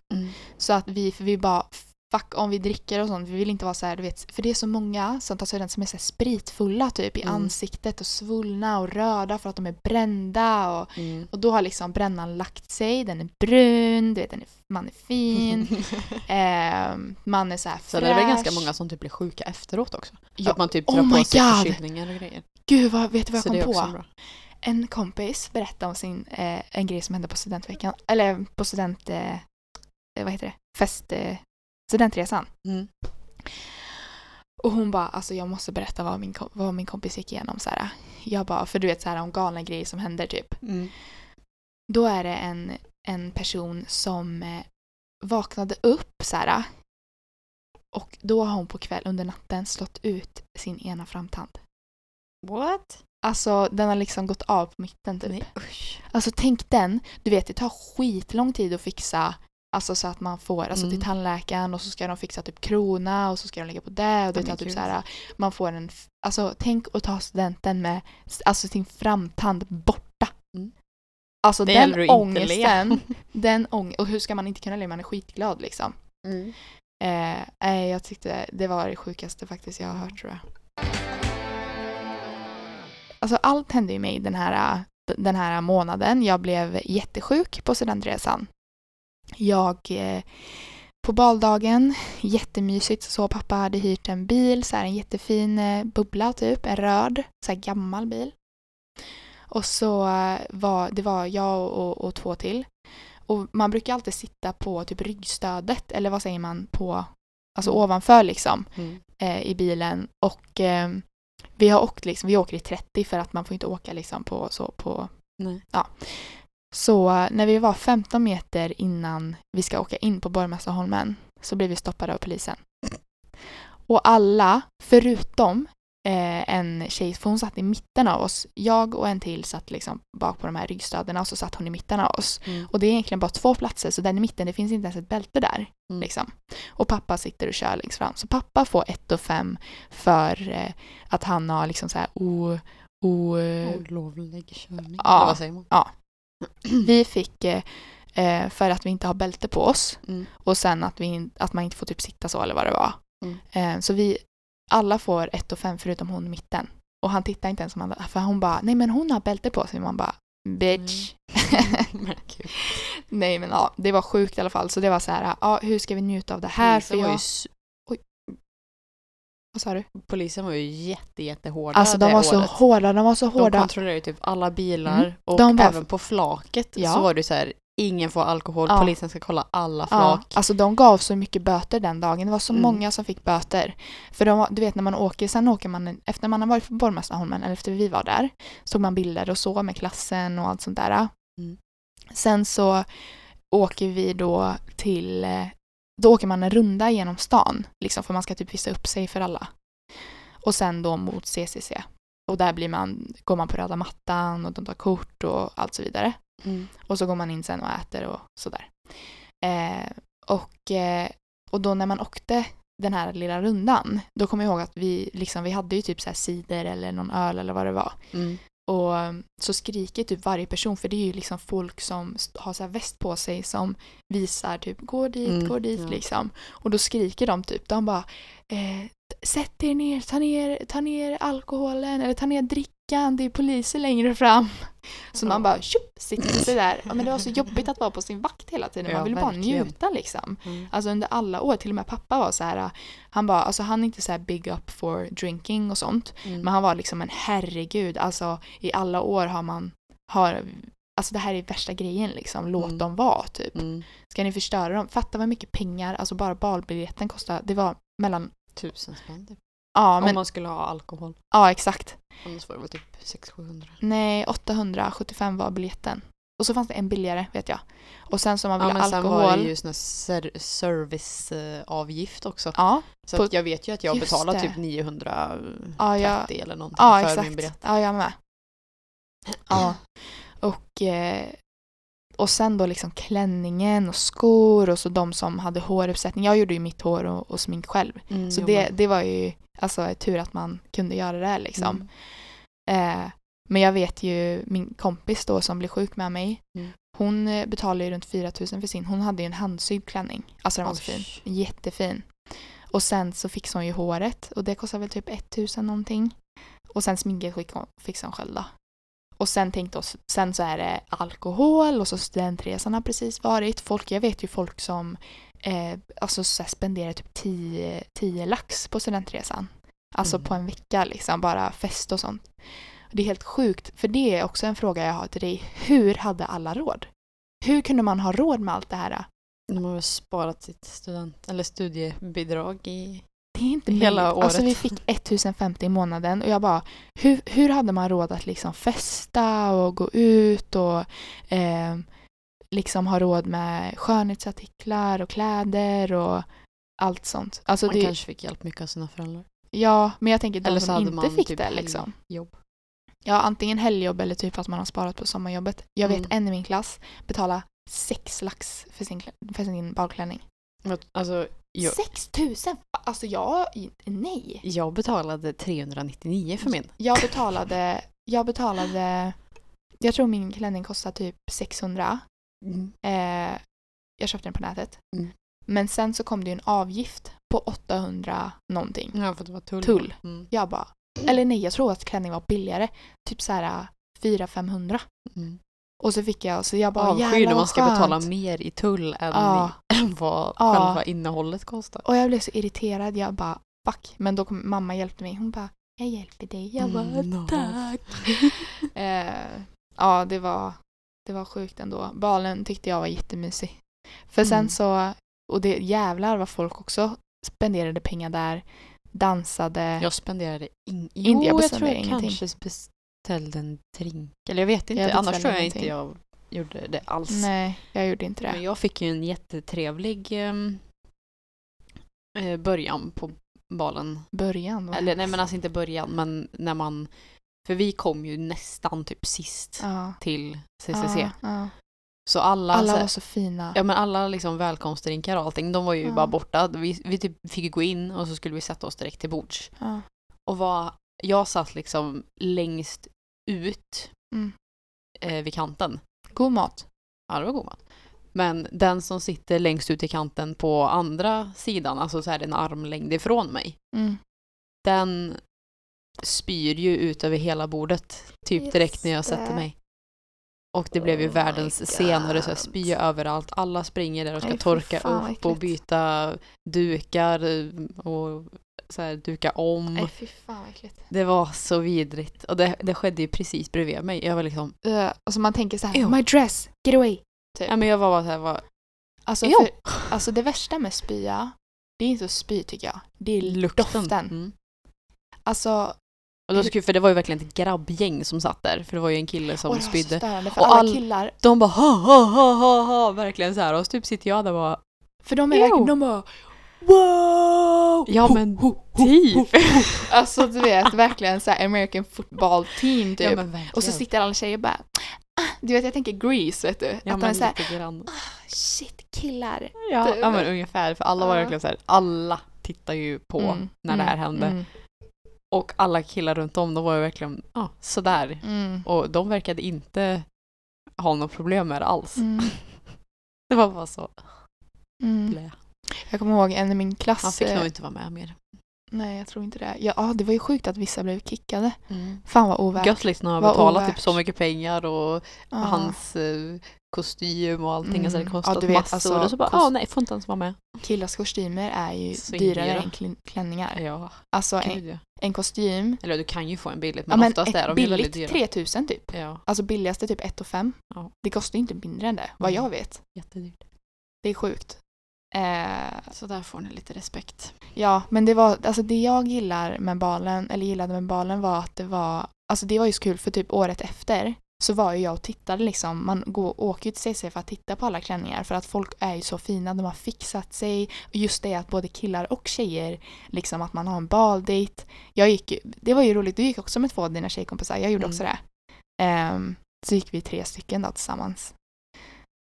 Så att vi, för vi bara, fuck om vi dricker och sånt, vi vill inte vara så här, du vet, för det är så många som tar student som är så spritfulla typ i Mm. ansiktet och svullna och röda för att de är brända och, Mm. och då har liksom brännan lagt sig, den är brun, du vet, den är, man är fin, *laughs* eh, man är så här Så det är väl ganska fräsch. många som typ blir sjuka efteråt också. Ja, Att man typ oh drar my på sig God! förkylningar och grejer. Gud, vad, vet du vad jag Så kom det är på? också bra. En kompis berättade om sin, eh, en grej som hände på studentveckan, eller på student, eh, vad heter det, fest, eh, studentresan. Mm. Och hon bara, alltså jag måste berätta vad min, vad min kompis gick igenom. Så här. Jag bara, för du vet så här om galna grejer som händer typ. Mm. Då är det en, en person som eh, vaknade upp så här. Och då har hon på kväll under natten slått ut sin ena framtand. What? Alltså den har liksom gått av på mitten typ. Nej usch. Alltså tänk den, du vet det tar skitlång tid att fixa Alltså så att man får, alltså till Mm. tandläkaren och så ska de fixa typ krona och så ska de lägga på det och det tar typ så här, man får en, alltså tänk att ta studenten med alltså sin framtand borta. Mm. Alltså Det den ångesten, *laughs* den ång och hur ska man inte kunna le, man är skitglad liksom. Mm. Eh, jag tyckte det var det sjukaste faktiskt jag har hört tror jag. Alltså allt hände ju mig den här, den här månaden. Jag blev jättesjuk på studentresan. Jag, eh, på baldagen, jättemysigt, så pappa hade hyrt en bil, så här en jättefin eh, bubbla typ, en röd, så här gammal bil. Och så eh, var det var jag och, och två till. Och man brukar alltid sitta på typ ryggstödet, eller vad säger man, på, alltså Mm. ovanför liksom Mm. eh, i bilen och vi har åkt liksom, vi åker i 30 för att man får inte åka liksom på så på Nej. Så eh, när vi var 15 meter innan vi ska åka in på Borgmästarholmen så blev vi stoppade av polisen. Och alla, förutom eh, en tjej, för hon satt i mitten av oss. Jag och en till satt liksom bak på de här ryggstöderna och så satt hon i mitten av oss. Mm. Och det är egentligen bara två platser så den i mitten, det finns inte ens ett bälte där. Mm. Liksom. Och pappa sitter och kör längst fram. Så pappa får 1 och 5 för eh, att han har liksom så här o... o eh, Olovlig körning. Ja. Eller vad säger man? *clears throat* vi fick eh, eh, för att vi inte har bälte på oss Mm. och sen att, vi, att man inte får typ sitta så eller vad det var. Mm. Eh, så vi alla får 1 och 5 förutom hon i mitten. Och han tittar inte ens som han, för hon bara, nej men hon har bälte på sig. Man bara, bitch. Kul. *laughs* *laughs* nej men ja, det var sjukt i alla fall. Så det var så här, ja hur ska vi njuta av det här? För var jag, ju vad sa du? Polisen var ju jätte, jättehårda Alltså de var så året. hårda, de var så De hårda. kontrollerade ju typ alla bilar Mm. och De var- även på flaket Ja. så var det så här ingen får alkohol, Ja. polisen ska kolla alla Ja, flak. alltså de gav så mycket böter den dagen. Det var så Mm. många som fick böter. För de, du vet när man åker, sen åker man, efter man har varit på Borgmästarholmen, eller efter vi var där, så tog man bilder och så med klassen och allt sånt där. Mm. Sen så åker vi då till, eh, då åker man en runda genom stan. Liksom, för man ska typ visa upp sig för alla. Och sen då mot CCC. Och där blir man, går man på röda mattan och de tar kort och allt så vidare. Mm. Och så går man in sen och äter och sådär. Eh, och, eh, och då när man åkte den här lilla rundan, då kommer jag ihåg att vi, liksom, vi hade ju typ så cider eller någon öl eller vad det var. Mm. Och um, så skriker typ varje person, för det är ju liksom folk som har så väst på sig som visar typ gå dit, Mm, gå dit ja. liksom. Och då skriker de typ, de bara eh, sätt er ner, ta ner, ta ner alkoholen eller ta ner drickan, det är poliser längre fram. Så man bara tjup, sitter sig där. Ja, men det var så jobbigt att vara på sin vakt hela tiden, man ville bara njuta liksom. Mm. Alltså under alla år, till och med pappa var så här, han bara, alltså han är inte så här big up for drinking och sånt. Mm. Men han var liksom en herregud, alltså i alla år har man, har, alltså det här är värsta grejen liksom, låt Mm. dem vara typ. Mm. Ska ni förstöra dem? Fatta vad mycket pengar, alltså bara balbiljetten kostar, det var mellan, Tusen spänn typ. ja Om men, man skulle ha alkohol. ja exakt. Annars var det väl typ 600-700. Nej, 875 var biljetten. Och så fanns det en billigare vet jag. Och sen som man Ja ville men sen alkohol. var det ju sån ser- serviceavgift också. Ja, Så På- jag vet ju att jag det. typ 930 Ja, jag- eller någonting ja för min exakt. biljett. Ja, jag med. Ja. Och, eh, och sen då liksom klänningen och skor och så de som hade håruppsättning. Jag gjorde ju mitt hår och, och smink själv. Mm, Så det, men- det var ju alltså tur att man kunde göra det liksom. Mm. Eh, men jag vet ju min kompis då som blev sjuk med mig. Mm. Hon eh, betalade ju runt 4 000 för sin. Hon hade ju en handsydd klänning. Alltså den var så Oj. fin. Jättefin. Och sen så fixade hon ju håret och det kostade väl typ 1000 någonting. Och sen sminket fixade hon själv då. Och sen tänkte oss, sen så är det alkohol och så studentresan har precis varit. Folk, jag vet ju folk som eh, alltså så här spenderar typ 10, 10 lax på studentresan. Alltså Mm. på en vecka liksom, bara fest och sånt. Det är helt sjukt, för det är också en fråga jag har till dig. Hur hade alla råd? Hur kunde man ha råd med allt det här? De har väl sparat sitt student eller studiebidrag i... Det är inte Hela möjligt. Alltså året. vi fick 1050 i månaden och jag bara, hur, hur hade man råd att liksom festa och gå ut och eh, liksom ha råd med skönhetsartiklar och kläder och allt sånt. Alltså Man det, kanske fick hjälp mycket av sina föräldrar. Ja, men jag tänker de Eller så som hade inte man fick typ det liksom. Jobb. Ja, antingen helgjobb eller typ att man har sparat på sommarjobbet. Jag vet Mm. en i min klass betala sex lax för sin, för sin balklänning. Alltså, jag, Sex tusen? Alltså jag, nej. jag betalade 399 för min. Jag betalade, jag betalade, jag tror min klänning kostade typ 600. Eh, jag köpte den på nätet. Mm. Men sen så kom det ju en avgift på 800 någonting. Ja, för att det var tull. Tull. Mm. Jag bara, eller nej jag tror att klänningen var billigare. Typ så här 400-500. Mm. Och så fick jag, så jag bara Avsky jävlar när man ska skönt. betala mer i tull än, Ja. i, *laughs* än vad Ja. själva innehållet kostar. Och jag blev så irriterad. Jag bara fuck. Men då kom mamma hjälpte mig. Hon bara jag hjälper dig. Jag bara Mm, no. tack. *laughs* eh, ja det var, det var sjukt ändå. Balen tyckte jag var jättemysig. För sen Mm. så, och det jävlar vad folk också spenderade pengar där. Dansade. Jag spenderade in... Inte- Jo, jag jag, tror jag ingenting. kanske beställde en drink. Eller jag vet inte. Jag Annars tror jag ingenting. inte jag gjorde det alls. Nej, jag gjorde inte det. Men jag fick ju en jättetrevlig ehm, eh, början på balen. Början va? Eller nej men alltså inte början men när man... För vi kom ju nästan typ sist ja. till CCC. Ja. Så alla, Alla var så fina. ja, men alla liksom välkomstdrinkar och allting, de var ju bara borta. Vi, vi typ fick gå in och så skulle vi sätta oss direkt till bords. Och var, jag satt liksom längst ut Mm. eh, vid kanten. God mat. Ja, det var god mat. Men den som sitter längst ut i kanten på andra sidan, alltså så här en armlängd ifrån mig, Mm. den spyr ju ut över hela bordet typ direkt när jag sätter mig. Och det blev ju Oh världens scen och det är spy överallt. Alla springer där och ska fy torka upp och byta dukar eh, och så här, duka om. Nej fy fan. Det var så vidrigt. Och det, det skedde ju precis bredvid mig. Jag var liksom, Uh, och så man tänker så här, Ew. my dress, get away. ja men jag var bara så här, var, Alltså, för, alltså det värsta med spya, det är inte spy tycker jag. Det är lukten. doften. Mm. Alltså, Och det var så kul för det var ju verkligen ett grabbgäng som satt där. För det var ju en kille som så spydde. störande Och alla all- killar, De bara ha ha ha ha ha verkligen så här och så typ sitter jag där och bara För de är Ew. verkligen, de bara Wow! Ja, men ho, ho, typ. ho. Alltså du vet, verkligen så här American football team typ. Ja, och så sitter alla tjejer och bara ah, Du vet jag tänker Grease vet du. Ja, att de är såhär lite grann. shit killar. Ja, Typ. ja men ungefär. För alla var verkligen så här, alla tittar ju på Mm, när det här mm, hände. Mm, Och alla killar runt om, de var ju verkligen ja, sådär. mm, Och de verkade inte ha något problem med det alls. mm, *laughs* Det var bara så mm. Jag kommer ihåg en i min klass. Han fick eh, nog inte vara med mer. Nej jag tror inte det. Ja ah, det var ju sjukt att vissa blev kickade. Fan vad ovärt. Gött liksom att Vad betala typ så mycket pengar och Ja. hans eh, kostym och allting. Alltså det Mm. kostat Ja, du vet, massor. alltså, och så bara, ja nej, får inte ens vara med. Killars kostymer är ju Svindyra. dyrare än klänningar. Ja, Alltså en, gud ja. en kostym, Eller du kan ju få en billigt, ja, men men oftast är de ju väldigt billigt dyra. 3000 typ. Ja, Alltså billigaste typ 1 och 5. Ja. Det kostar ju inte mindre än det, vad Mm. jag vet. jättedyrt. Det är sjukt. Eh, Så där får ni lite respekt. ja, men det var, alltså det jag gillar med balen, eller gillade med balen var att det var, alltså det var ju så kul för typ året efter så var ju jag och tittade liksom, man går, åker ju till CC för att titta på alla klänningar för att folk är ju så fina, de har fixat sig. Och just det att både killar och tjejer, liksom att man har en baldejt. Jag gick, det var ju roligt, du gick också med två av dina tjejkompisar, jag gjorde Mm. också det. Ehm, så gick vi tre stycken då tillsammans.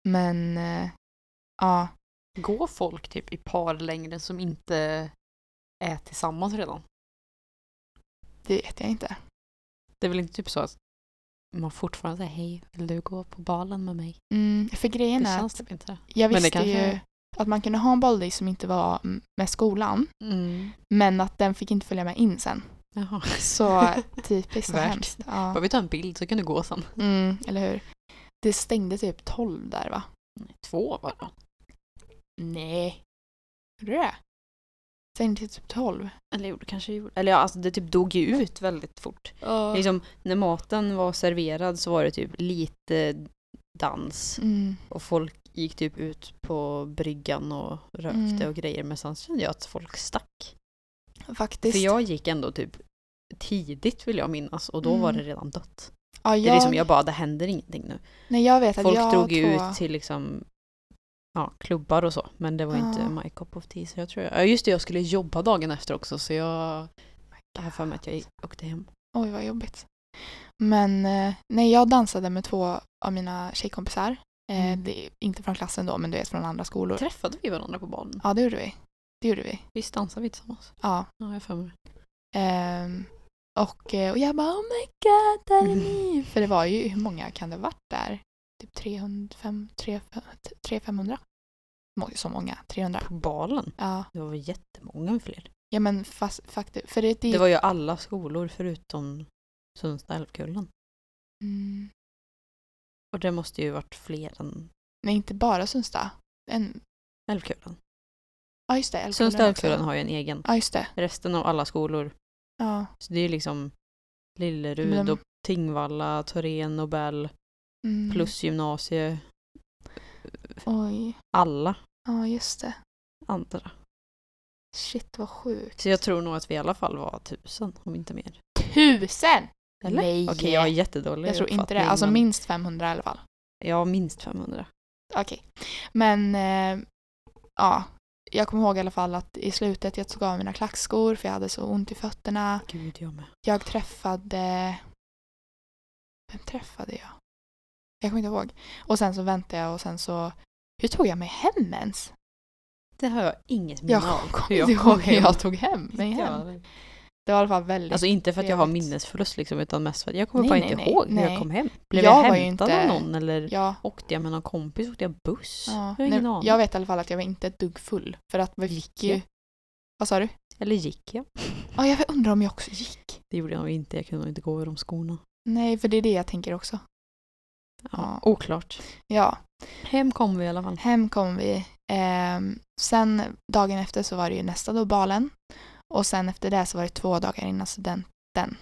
Men, eh, ja, Går folk typ i parlängden som inte är tillsammans redan? det vet jag inte. Det är väl inte typ så att man fortfarande säger hej, vill du gå på balen med mig? Mm, för grejen Det är känns att typ inte det. jag men det visste kanske ju att man kunde ha en balldejt som inte var med skolan, Mm. men att den fick inte följa med in sen. Jaha. Så *laughs* typiskt och Värt. hemskt. Ja. Bara vi tar en bild så kan du gå sen. Mm, eller hur? Det stängde typ 12 där va? Två var det Nej. Gjorde det? Stängde till typ 12. Eller jo, det kanske gjorde. Eller ja, alltså det typ dog ju ut väldigt fort. Ja. Liksom, när maten var serverad så var det typ lite dans. Mm. Och folk gick typ ut på bryggan och rökte Mm. och grejer. Men sen kände jag att folk stack. Faktiskt. För jag gick ändå typ tidigt vill jag minnas. Och då var Mm. det redan dött. ja, Det är jag, liksom, jag bara, det händer ingenting nu. nej, jag vet att Folk jag drog ju två... ut till liksom ja, klubbar och så. Men det var inte Ja. my cup of tea. Så jag tror jag, Ja just det, jag skulle jobba dagen efter också så jag... har för mig att jag åkte hem. Oj, vad jobbigt. Men eh, nej, jag dansade med två av mina tjejkompisar. Eh, Mm. det, inte från klassen då, men du vet från andra skolor. Träffade vi varandra på balen? Ja, det gjorde vi. Det gjorde vi. Visst dansade vi tillsammans? Ja. Ja, jag för mig. Ehm, och, eh, och jag bara oh my god, där är Mm. ni! *laughs* För det var ju, hur många kan det varit där? Typ 300, 300-500? Så många, 300. På balen? Ja, Det var väl jättemånga fler. ja men fast, faktiskt, för det, det, Det var ju alla skolor förutom Sundsta älvkullen. mm, Och det måste ju varit fler än nej inte bara Sundsta. En, älvkullen. ja just det, Älvkullen Sundsta älvkullen har ju en egen. Ja just det. Resten av alla skolor, Ja. så det är liksom Lillerud de- och Tingvalla, Torén, Nobel, Mm. plus gymnasie. Oj. Alla Ja just det. andra. Shit vad sjukt. Så jag tror nog att vi i alla fall var tusen, om inte mer. Tusen! Eller? Nej. Okej, jag har jättedålig Jag tror inte det. uppfattning, Alltså men- minst 500 i alla fall. Ja, minst 500. Okej. Men eh, ja, jag kommer ihåg i alla fall att i slutet jag tog av mina klackskor för jag hade så ont i fötterna. Gud, jag med. Jag träffade... Vem träffade jag? Jag kommer inte ihåg. Och sen så väntade jag och sen så... Hur tog jag mig hem ens? Det har jag inget minne Jag av. kommer hur inte ihåg hur jag tog hem mig hem. Det var i alla fall väldigt... Alltså inte för att jag har minnesförlust liksom, utan mest för att jag kommer Nej, bara nej, inte nej, ihåg nej. jag kom hem. Blev Jag jag, hämtad inte- av någon eller Ja, åkte jag med någon kompis? Åkte jag buss? ja. Jag ingen aning. jag vet i alla fall att jag var inte ett dugg full. För att vi Gick ju... jag? Vad sa du? Eller gick jag? *laughs* Ja, jag undrar om jag också gick. Det gjorde jag nog inte. Jag kunde nog inte gå över de skorna. Nej, för det är det jag tänker också. Ja, Ja. Oklart. Ja, Hem kom vi i alla fall. hem kom vi. Ehm, sen dagen efter så var det ju nästa då balen. Och sen efter det så var det två dagar innan studenten.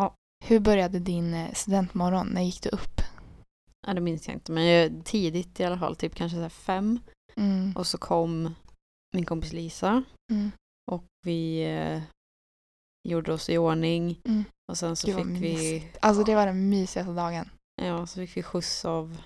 Ja. Hur började din eh, studentmorgon? När gick du upp? Ja, det minns jag inte. Men tidigt i alla fall, typ kanske så fem. Mm. Och så kom min kompis Lisa Mm. och vi eh, gjorde oss i ordning. Mm. Och sen så Gud, fick vi. Alltså det var den mysigaste dagen. Ja, så fick vi skjuts av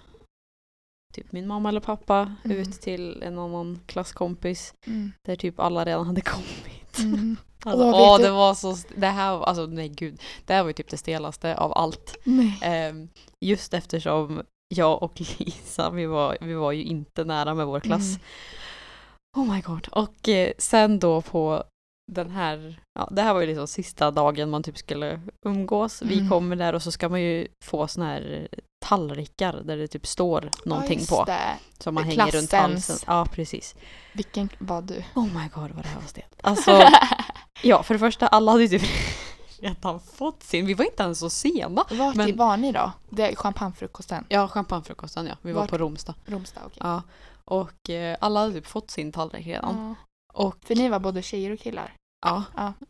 typ min mamma eller pappa Mm. ut till en annan klasskompis Mm. där typ alla redan hade kommit. Mm. *laughs* Alltså, Åh, det var så, det här, alltså nej gud, det här var ju typ det stelaste av allt. Ehm, just eftersom jag och Lisa, vi var, vi var ju inte nära med vår klass. Mm. Oh my god. Och eh, sen då på den här, ja det här var ju liksom sista dagen man typ skulle umgås. Vi Mm. kommer där och så ska man ju få såna här tallrikar där det typ står någonting ja, på. Som man hänger runt Klassens. halsen. Ja precis. Vilken var du? Oh my god vad det här var stelt. *laughs* Alltså, ja för det första alla hade ju typ *laughs* redan fått sin. Vi var inte ens så sena. Vart Men- var ni då? Det är champagnefrukosten. Ja, champagnefrukosten ja. Vi var Vart? på Romsta. Romsta, okej. Ja. Och eh, alla hade typ fått sin tallrik redan. Ja. Och För ni var både tjejer och killar.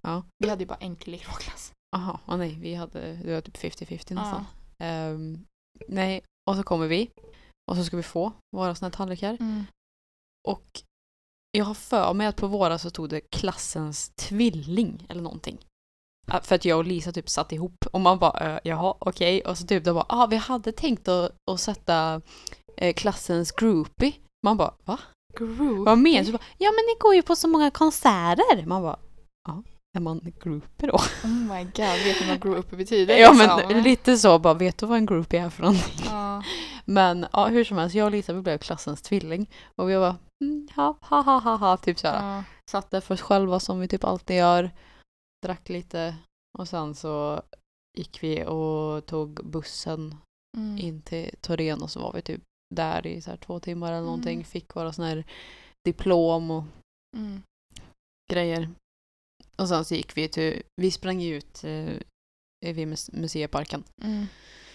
ja, Vi hade ju bara en kille i vår klass. aha, oh, nej, vi hade, det var typ 50-50 nästan. Ja. Ehm, nej, och så kommer vi. Och så ska vi få våra såna här tallrikar. Mm. Och jag har för mig att på våra så stod det klassens tvilling eller någonting. Ja, För att jag och Lisa typ satt ihop och man bara äh, jaha okej och så typ de bara ah vi hade tänkt att, att sätta eh, klassens groupie. Man bara va? Group. Vad menar du? Ja men ni går ju på så många konserter. Man bara ja är man groupie då? Oh my god, vet ni vad group betyder? Ja liksom? men lite så bara vet du vad en groupie är för någonting? Ja. Men ja hur som helst jag och Lisa vi blev klassens tvilling och vi bara mm, ja ha ha ha ha typ såhär. Ja. Satt där för oss själva som vi typ alltid gör. Drack lite och sen så gick vi och tog bussen Mm. in till Torén och så var vi typ där i så här två timmar eller någonting. Mm. Fick våra sån här diplom och Mm. grejer. Och sen så gick vi till, vi sprang ut eh, vid mus- museiparken. Mm.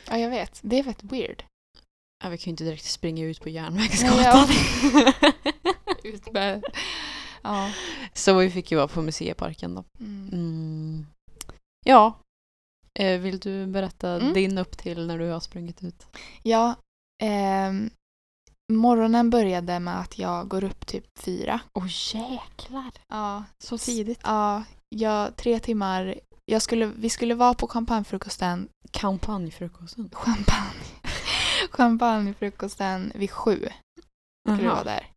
Ja, jag vet. Det är väldigt weird. Ja, vi kan ju inte direkt springa ut på Järnvägsgatan. *laughs* Ut med... Ja. så vi fick ju vara på museiparken då. Mm. Mm. Ja. Eh, vill du berätta Mm. din upp till när du har sprungit ut? Ja. Ehm, morgonen började med att jag går upp typ fyra. Åh jäklar! Ja. Så tidigt. Ja, jag, tre timmar. Jag skulle, vi skulle vara på champagnefrukosten. Kampanjfrukosten. Champagne. *laughs* Champagnefrukosten vid sju. Skulle Aha. vara där.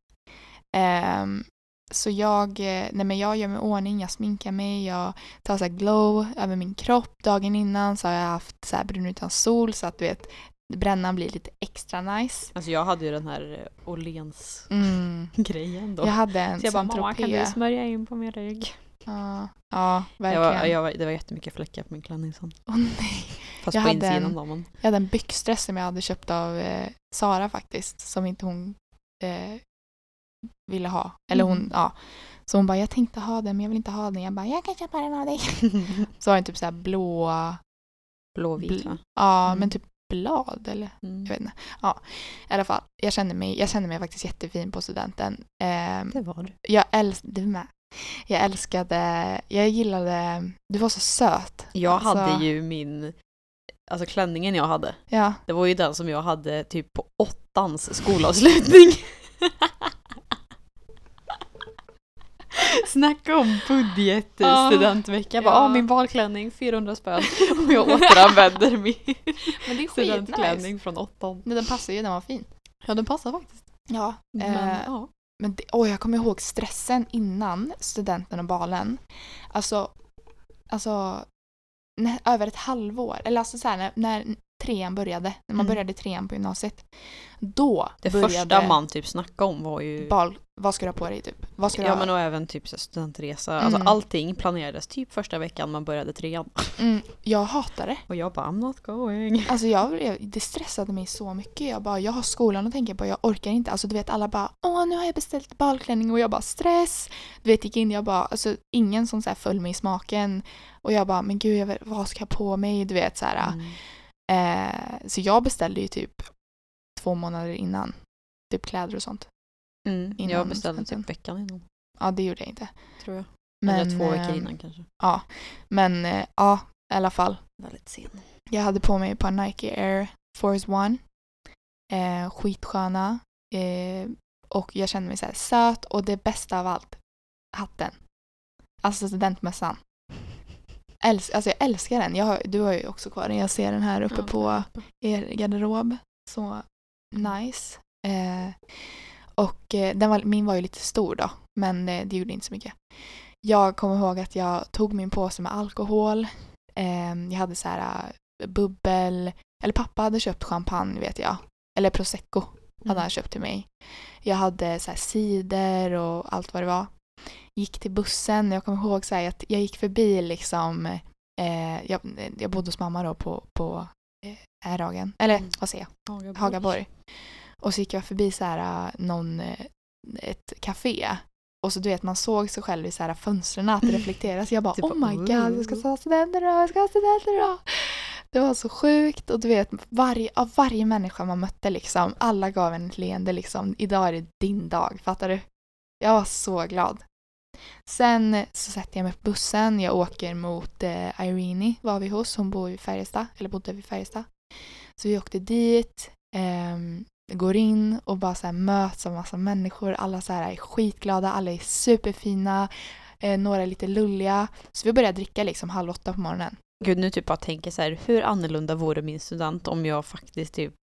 Ehm, så jag, nej men jag gör mig i ordning, jag sminkar mig, jag tar så glow över min kropp. Dagen innan så har jag haft så brun utan sol så att du vet brännan blir lite extra nice. Alltså jag hade ju den här eh, Åhléns Mm. grejen då. Jag hade en så jag bara, mamma kan du smörja in på min rygg? Ja, ja, Jag verkligen. var, jag var, det var jättemycket fläckar på min klänning sen. Åh nej. Fast Jag på hade insidan en- då men. Jag hade en byxdress som jag hade köpt av eh, Sara faktiskt, som inte hon eh, ville ha. Eller hon, Mm. ja. Så hon bara, jag tänkte ha den men jag vill inte ha den. Jag bara, jag kan köpa den av dig. *laughs* Så var den typ så här blåa, Blåvit Bl- va? ja Mm. men typ blad eller Mm. jag vet inte. Ja, i alla fall. Jag kände mig, jag kände mig faktiskt jättefin på studenten. Ehm, Det var du. jag älskade, du med. Jag älskade, jag gillade, du var så söt. Jag Alltså, hade ju min, alltså klänningen jag hade. Ja, Det var ju den som jag hade typ på åttans skolavslutning. *laughs* *laughs* Snacka om budget. Jag bara, Ja. ah, min balklänning 400 spänn. *laughs* Och jag *laughs* återanvänder min men det är studentklänning från åttan. Men den passar ju, den var fin. Ja den passar faktiskt. Ja, Men, eh, ja. Men det, åh, jag kommer ihåg stressen innan studenten och balen. Alltså, alltså när, över ett halvår. Eller alltså så här, när, när trean började. När man Mm. började trean på gymnasiet. Då Det första man typ snackade om var ju bal. Vad ska du ha på dig typ? Vad ska du Ja ha? men och även typ så studentresa. Mm. Alltså allting planerades typ första veckan man började trean. Mm, jag hatar det. Och jag bara I'm not going. Alltså jag, det stressade mig så mycket. Jag bara, jag har skolan att tänka på, jag orkar inte. Alltså du vet alla bara, åh nu har jag beställt balklänning och jag bara stress. Du vet gick in, jag bara, alltså ingen som så här föll mig i smaken. Och jag bara, men gud jag vad ska jag ha på mig? Du vet så här. Mm. Eh, så jag beställde ju typ två månader innan. Typ kläder och sånt. Mm. Innan Jag beställde typ veckan innan. Ja det gjorde jag inte. Tror jag. Men, Eller två veckor eh, innan kanske. Ja, men eh, ja i alla fall. Väldigt sen. Jag hade på mig ett par Nike Air Force One. Eh, skitsköna. Eh, och jag kände mig så söt och det bästa av allt, hatten. Alltså studentmössan. Äls alltså jag älskar den. Jag har, du har ju också kvar den. Jag ser den här uppe på er garderob. Så nice. Eh, och eh, den var, min var ju lite stor då, men eh, det gjorde inte så mycket. Jag kommer ihåg att jag tog min påse med alkohol. Eh, jag hade så här eh, bubbel, eller pappa hade köpt champagne vet jag. Eller prosecco hade Mm. han köpt till mig. Jag hade så här cider och allt vad det var. Gick till bussen, jag kommer ihåg så att jag gick förbi liksom, eh, jag, jag bodde hos mamma då på, på eh, Härhagen, eller Mm. vad säger jag, Hagaborg. Och så gick jag förbi så här, någon, eh, ett café. Och så du vet, man såg sig själv i så här fönstren att det reflekteras. Jag bara, Typ, oh my god, jag ska ta studenten idag, jag ska ha studenten idag. Det var så sjukt och du vet, varje, av varje människa man mötte liksom, alla gav en ett leende liksom, idag är det din dag, fattar du? Jag var så glad. Sen så sätter jag mig på bussen, jag åker mot eh, Irene var vi hos, hon bor i Färjestad, eller bodde vid Färjestad. Så vi åkte dit, Eh, går in och bara så här möts av massa människor. Alla så här är skitglada, alla är superfina, eh, några är lite lulliga. Så vi börjar dricka liksom halv åtta på morgonen. Gud, nu typ bara tänker så här, hur annorlunda vore min student om jag faktiskt typ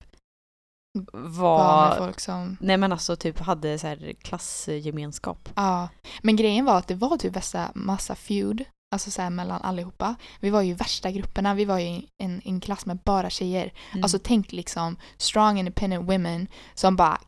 var var... folk som... Nej men alltså typ hade så här klassgemenskap. Ja. Men grejen var att det var typ massa, massa feud, alltså så här mellan allihopa. Vi var ju värsta grupperna, vi var ju i en, en klass med bara tjejer. Mm. Alltså tänk liksom strong independent women som bara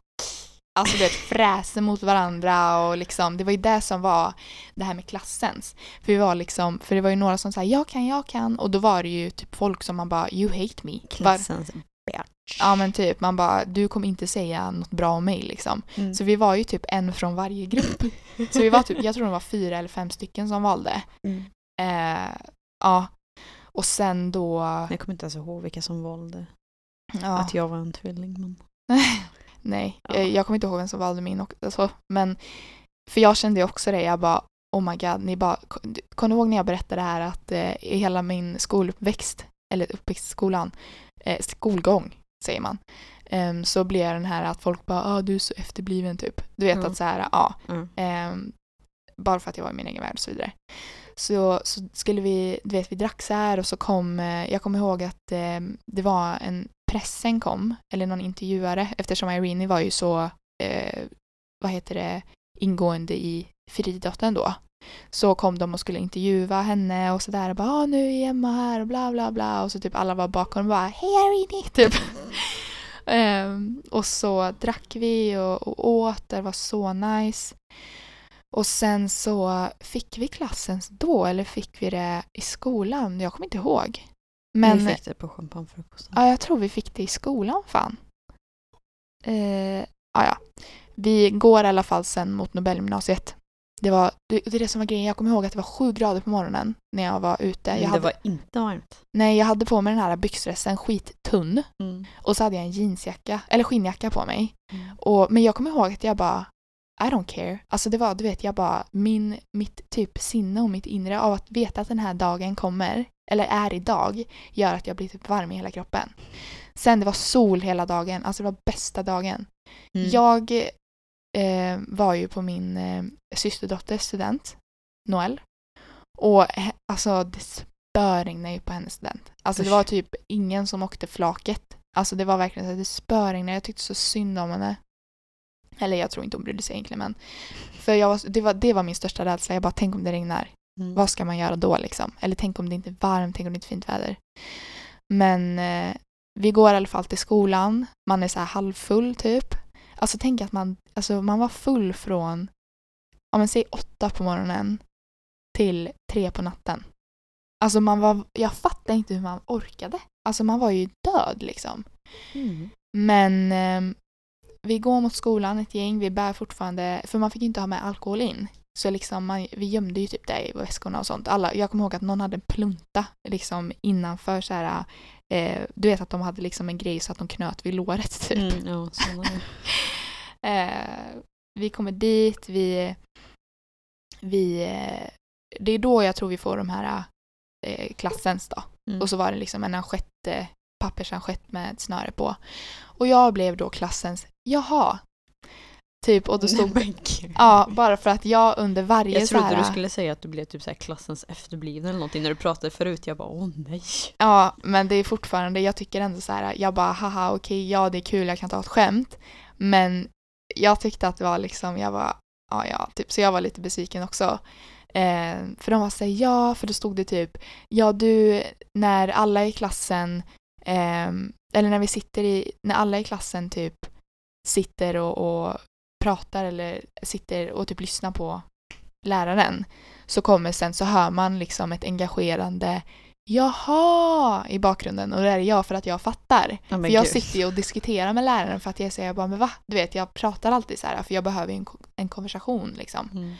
Alltså du vet, *laughs* fräser mot varandra och liksom, det var ju det som var det här med klassens. För vi var liksom, för det var ju några som sa jag kan, jag kan och då var det ju typ folk som man bara you hate me. Var, Klassens bitch. ja men typ, man bara du kommer inte säga något bra om mig liksom. Mm. Så vi var ju typ en från varje grupp. *laughs* Så vi var typ, jag tror det var fyra eller fem stycken som valde. Mm. Eh, ja. Och sen då, Jag kommer inte ens ihåg vilka som valde ja. att jag var en tvilling. Men... *laughs* Nej, Ja. jag, jag kommer inte ihåg vem som valde min också. Alltså, men för jag kände också det, jag bara oh my god, ni bara, kommer du ihåg när jag berättade det här att eh, i hela min skoluppväxt, eller uppväxt i skolan, eh, skolgång säger man, ehm, så blev jag den här att folk bara ah, du är så efterbliven typ. Du vet Mm. att så här, ja, Mm. ehm, bara för att jag var i min egen värld och så vidare. Så, så skulle vi, du vet vi drack så här och så kom, eh, jag kommer ihåg att eh, det var en, pressen kom, eller någon intervjuare, eftersom Irene var ju så, eh, vad heter det, ingående i friidrotten då. Så kom de och skulle intervjua henne och sådär. Bara ah, nu är Emma här och bla bla bla. Och så typ alla var bakom och bara hej Irene! *laughs* Typ. Ehm, och så drack vi och, och åt, det var så nice. Och sen så fick vi klassens då, eller fick vi det i skolan? Jag kommer inte ihåg. Men Vi fick det på champagnefrukosten. ja, jag tror vi fick det i skolan fan. Eh, ja, ja. Vi går i alla fall sen mot Nobelgymnasiet. Det var det, det är det som var grejen. Jag kommer ihåg att det var sju grader på morgonen när jag var ute. Jag det hade, var inte varmt. Nej, jag hade på mig den här byxdressen skittunn Mm. och så hade jag en jeansjacka, eller skinnjacka på mig. Mm. Och, men jag kommer ihåg att jag bara I don't care. Alltså det var, du vet, jag bara, min, mitt typ sinne och mitt inre av att veta att den här dagen kommer, eller är idag, gör att jag blir typ varm i hela kroppen. Sen det var sol hela dagen, alltså det var bästa dagen. Mm. Jag eh, var ju på min eh, systerdotters student, Noel. Och alltså det spöregnade ju på hennes student. Alltså det var typ ingen som åkte flaket. Alltså det var verkligen så att det spöregnade. Jag tyckte så synd om henne. Eller jag tror inte hon brydde sig egentligen men. För jag var, det, var, det var min största rädsla. Jag bara, tänk om det regnar. Mm. Vad ska man göra då liksom? Eller tänk om det inte är varmt, tänk om det inte är fint väder. Men eh, vi går i alla fall till skolan. Man är så här halvfull typ. Alltså tänk att man, alltså man var full från, om man säger åtta på morgonen till tre på natten. Alltså man var, jag fattar inte hur man orkade. Alltså man var ju död liksom. Mm. Men eh, vi går mot skolan, ett gäng, vi bär fortfarande, för man fick inte ha med alkohol in. Så liksom man, vi gömde ju typ det i väskorna och sånt. Alla, jag kommer ihåg att någon hade en plunta liksom innanför så här, eh, du vet att de hade liksom en grej så att de knöt vid låret typ. Mm, ja, Eh, vi kommer dit, vi, vi eh, det är då jag tror vi får de här eh, klassens då. Mm. Och så var det liksom en assiett, eh, pappersassiett med ett snöre på. Och jag blev då klassens, jaha, Typ och då stod *laughs* Nej. Ja, bara för att jag under varje Jag så här, trodde du skulle säga att du blev typ så här klassens efterblivna eller någonting när du pratade förut. Jag bara åh nej. Ja, men det är fortfarande, jag tycker ändå så här, jag bara haha okej, ja det är kul, jag kan ta ett skämt. Men jag tyckte att det var liksom, jag var, ja ja, typ, så jag var lite besviken också. Eh, för de var såhär, ja, för då stod det typ, ja du, när alla i klassen, eh, eller när vi sitter i, när alla i klassen typ sitter och, och pratar eller sitter och typ lyssnar på läraren så kommer sen så hör man liksom ett engagerande jaha i bakgrunden och det är jag för att jag fattar. Men för jag sitter ju och diskuterar med läraren för att jag säger bara men va? Du vet jag pratar alltid så här för jag behöver en, en konversation liksom. Mm.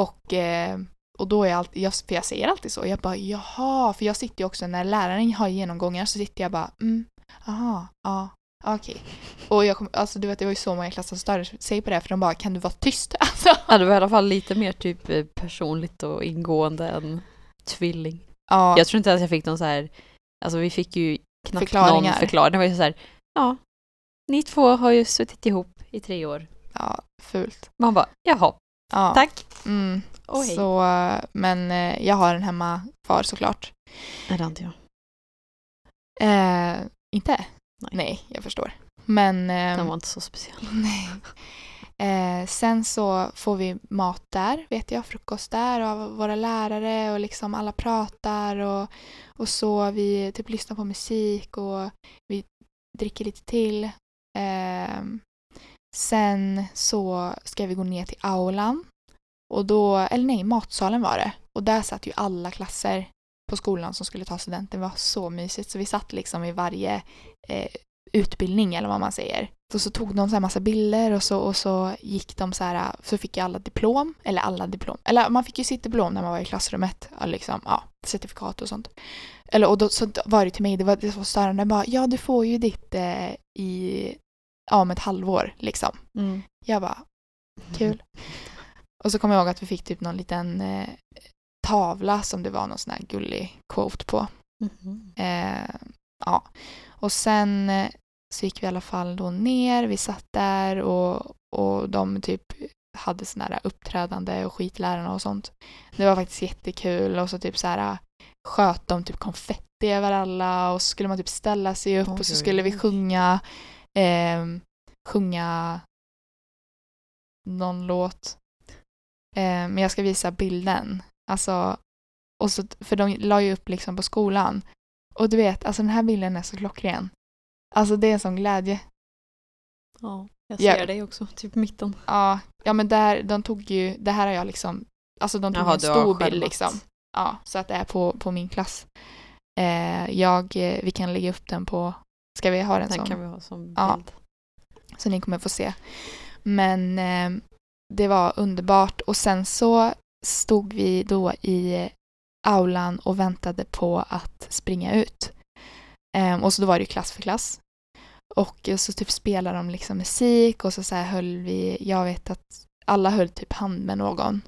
Och, eh, och då är jag alltid, jag, för jag säger alltid så, jag bara jaha, för jag sitter ju också när läraren har genomgångar så sitter jag bara mm, aha, ja, okej. Och jag kom, alltså du vet det var ju så många i klassen som störde sig på det för de bara kan du vara tyst? *laughs* Alltså. Ja, det var i alla fall lite mer typ eh, personligt och ingående än tvilling. Ja, Jag tror inte ens jag fick någon så här, alltså vi fick ju knappt Förklaringar. någon förklaring. Det var ju så här, ja, ni två har ju suttit ihop i tre år. ja, fult. Man bara, jaha, Ja. tack. Mm. Och hej. Så, eh, men eh, jag har en hemma kvar såklart. Nej, det har inte jag. Eh, inte? Nej. jag förstår. Men... ehm, Den var inte så speciell. *laughs* Nej. Eh, sen så får vi mat där, vet jag, frukost där av våra lärare och liksom alla pratar och, och så. Vi typ lyssnar på musik och vi dricker lite till. Eh, sen så ska vi gå ner till aulan och då, eller nej, matsalen var det. Och där satt ju alla klasser på skolan som skulle ta studenten. Det var så mysigt så vi satt liksom i varje eh, utbildning eller vad man säger. Och så tog de så här massa bilder och så, och så gick de så här, så fick ju alla diplom, eller alla diplom, eller man fick ju sitt diplom när man var i klassrummet, liksom, ja, certifikat och sånt. Eller och då så var det till mig, det var, det var störande, bara ja du får ju ditt eh, i, ja om ett halvår liksom. Mm. Jag bara, *laughs* kul. Och så kommer jag ihåg att vi fick typ någon liten eh, tavla som det var någon sån här gullig quote på. Mhm. Eh, ja. Och sen eh, så gick vi i alla fall då ner, vi satt där och, och de typ hade såna här uppträdande och skitlärarna och sånt. Det var faktiskt jättekul och så typ så här sköt de typ konfetti över alla och så skulle man typ ställa sig upp och så skulle vi sjunga eh, sjunga någon låt. Eh, men jag ska visa bilden. Alltså, och så, för de la ju upp liksom på skolan. Och du vet, alltså den här bilden är så klockren. Alltså det är en sån glädje. Ja, jag Ja. ser dig också, typ mitten. Ja, ja men där, de tog ju, det här har jag liksom, alltså de tog Jaha, en stor bild liksom. Ja, så att det är på, på min klass. Eh, jag, eh, vi kan lägga upp den på, ska vi ha den Den som? kan vi ha som Ja. bild. Så ni kommer få se. Men eh, det var underbart och sen så stod vi då i aulan och väntade på att springa ut. Eh, och så då var det ju klass för klass. Och så typ spelade de liksom musik och så, så här höll vi, jag vet att alla höll typ hand med någon.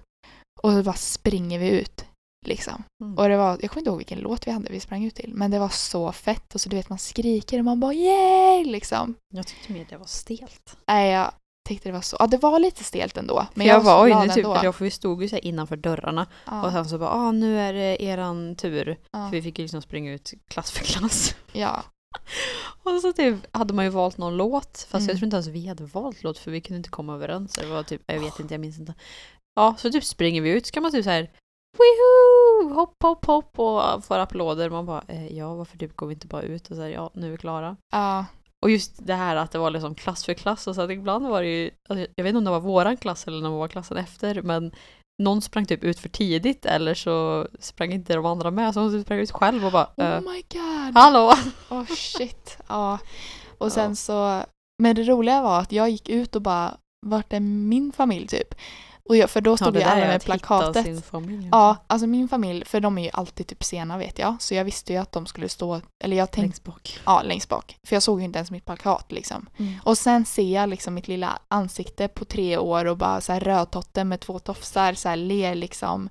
Och så bara springer vi ut. Liksom. Mm. Och det var, jag kommer inte ihåg vilken låt vi hade vi sprang ut till. Men det var så fett och så du vet man skriker och man bara yay liksom. Jag tyckte mer det var stelt. Nej, jag tyckte det var så. Ja, det var lite stelt ändå. Men jag, jag var så glad nu typ, ändå. för vi stod ju så innanför dörrarna ja, och sen så bara, ah, nu är det eran tur. ja, För vi fick ju liksom springa ut klass för klass. ja, *laughs* Och så typ hade man ju valt någon låt, fast Mm. jag tror inte ens vi hade valt låt för vi kunde inte komma överens. Så Det var typ, jag vet inte, jag minns inte. Ja, så typ springer vi ut, ska man typ så här Woohoo! Hopp, hopp, hopp och får applåder. Man bara, eh, ja varför typ går vi inte bara ut och säger ja, nu är vi klara. ja, Och just det här att det var liksom klass för klass och så att ibland var det ju, alltså, jag vet inte om det var våran klass eller om det var klassen efter, men någon sprang typ ut för tidigt eller så sprang inte de andra med, så hon sprang ut själv och bara, Oh my god. hallå! *laughs* Oh shit. Ja. Och sen Ja. så, men det roliga var att jag gick ut och bara, vart är min familj typ? Och jag, för då stod ju alla med plakatet. Ja, alltså min familj, för de är ju alltid typ sena vet jag. Så jag visste ju att de skulle stå, eller jag tänkte, längst bak. ja längst bak. För jag såg ju inte ens mitt plakat liksom. Och sen ser jag liksom mitt lilla ansikte på tre år och bara så här rödtotte med två tofsar, så här ler liksom.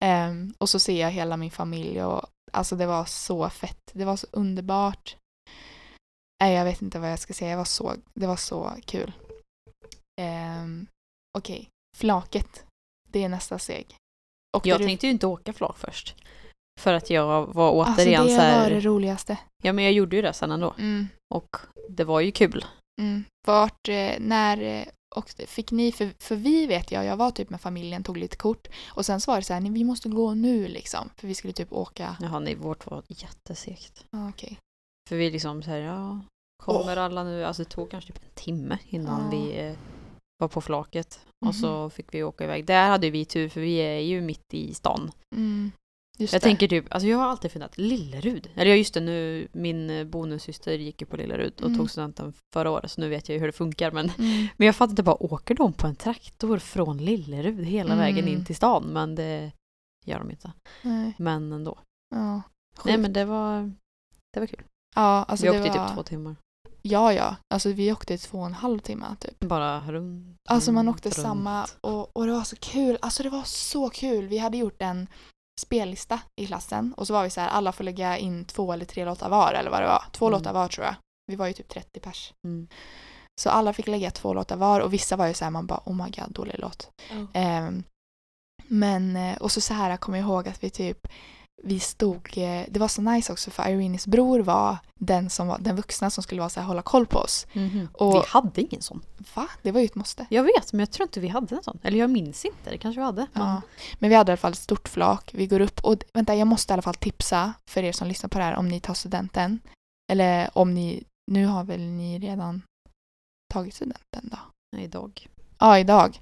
Ehm, och så ser jag hela min familj och alltså det var så fett. Det var så underbart. Nej, jag vet inte vad jag ska säga. Det var så, det var så kul. ehm, okej, flaket. Det är nästa steg. Åkte Jag du- tänkte ju inte åka flak först. För att jag var Alltså återigen det så här, var det roligaste. Ja men jag gjorde ju det sen ändå. Mm, Och det var ju kul. mm. Vart, eh, när, eh, och fick ni, för, för vi vet jag, jag var typ med familjen, tog lite kort och sen så var det så här, "Nej, vi måste gå nu liksom. För vi skulle typ åka. Jaha nej, vårt var jättesegt. Ah, Okej. För vi liksom så här, ja, kommer alla nu? Alltså det tog kanske typ en timme innan Ja. vi eh, var på flaket. Mhm. Och så fick vi åka iväg. Där hade vi tur för vi är ju mitt i stan. Mm. Jag det. tänker typ, alltså jag har alltid funderat, Lillerud? Eller ja just det nu, min eh, bonussyster gick ju på Lillerud och Mm. tog studenten förra året så nu vet jag ju hur det funkar men Mm. *laughs* Men jag fattar inte bara, åker de på en traktor från Lillerud hela vägen Mm. in till stan? Men det gör de inte. Nej. Men ändå. Ja. Nej men det var, det var kul. Ja, alltså vi åkte i var... typ två timmar. Ja, ja. Alltså vi åkte i två och en halv timme typ. Bara runt, Alltså man åkte runt. samma och, och det var så kul. Alltså det var så kul. Vi hade gjort en spellista i klassen och så var vi så här, alla får lägga in två eller tre låtar var eller vad det var. Två Mm. låtar var tror jag. Vi var ju typ 30 pers. Mm. Så alla fick lägga två låtar var och vissa var ju så här, man bara oh my god, dålig låt. Ehm, men, eh, och så så här kommer jag ihåg att vi typ vi stod, eh, det var så nice också för Irenes bror var den som var den vuxna som skulle vara så här, hålla koll på oss. Mhm. Och- Vi hade ingen sån. Va? Det var ju ett måste. Jag vet men jag tror inte vi hade en sån. Eller jag minns inte, det kanske vi hade. Men... Ja. Men vi hade i alla fall ett stort flak. Vi går upp och vänta, jag måste i alla fall tipsa för er som lyssnar på det här om ni tar studenten. Eller om ni, nu har väl ni redan tagit studenten då? Nej, idag. Ja, idag.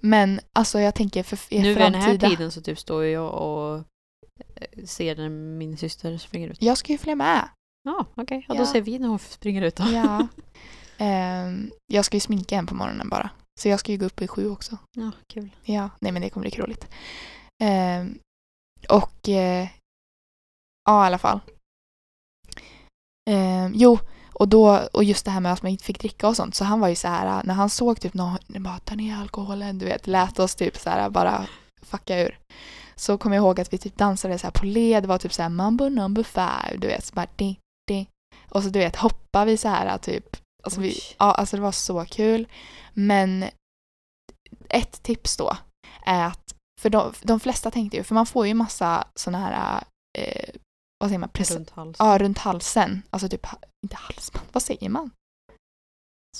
Men alltså jag tänker för er Nu vid den här framtida. tiden så typ står jag och ser när min syster springer ut. Jag ska ju följa med. Ja, okej. Ja, Ja. då ser vi när hon springer ut då. Ja. *laughs* Ehm, jag ska ju sminka en på morgonen bara. Så jag ska ju gå upp i sju också. Ja, kul. Ja, nej men det kommer bli roligt. Ehm, och eh, ja, i alla fall. Ehm, jo, och då och just det här med att man inte fick dricka och sånt. Så han var ju så här när han såg typ någon bara ta ner alkoholen, du vet, lät oss typ så här bara fucka ur. Så kommer jag ihåg att vi typ dansade så här på led, det var typ så här mambo number five, du vet, så bara di, di. Och så du vet hoppar vi så här typ. Alltså, vi, ja, alltså det var så kul. Men ett tips då är att, för de, de flesta tänkte ju, för man får ju massa såna här, eh, vad säger man, present, Runt halsen. ja, runt halsen. Alltså typ, inte halsband, vad säger man?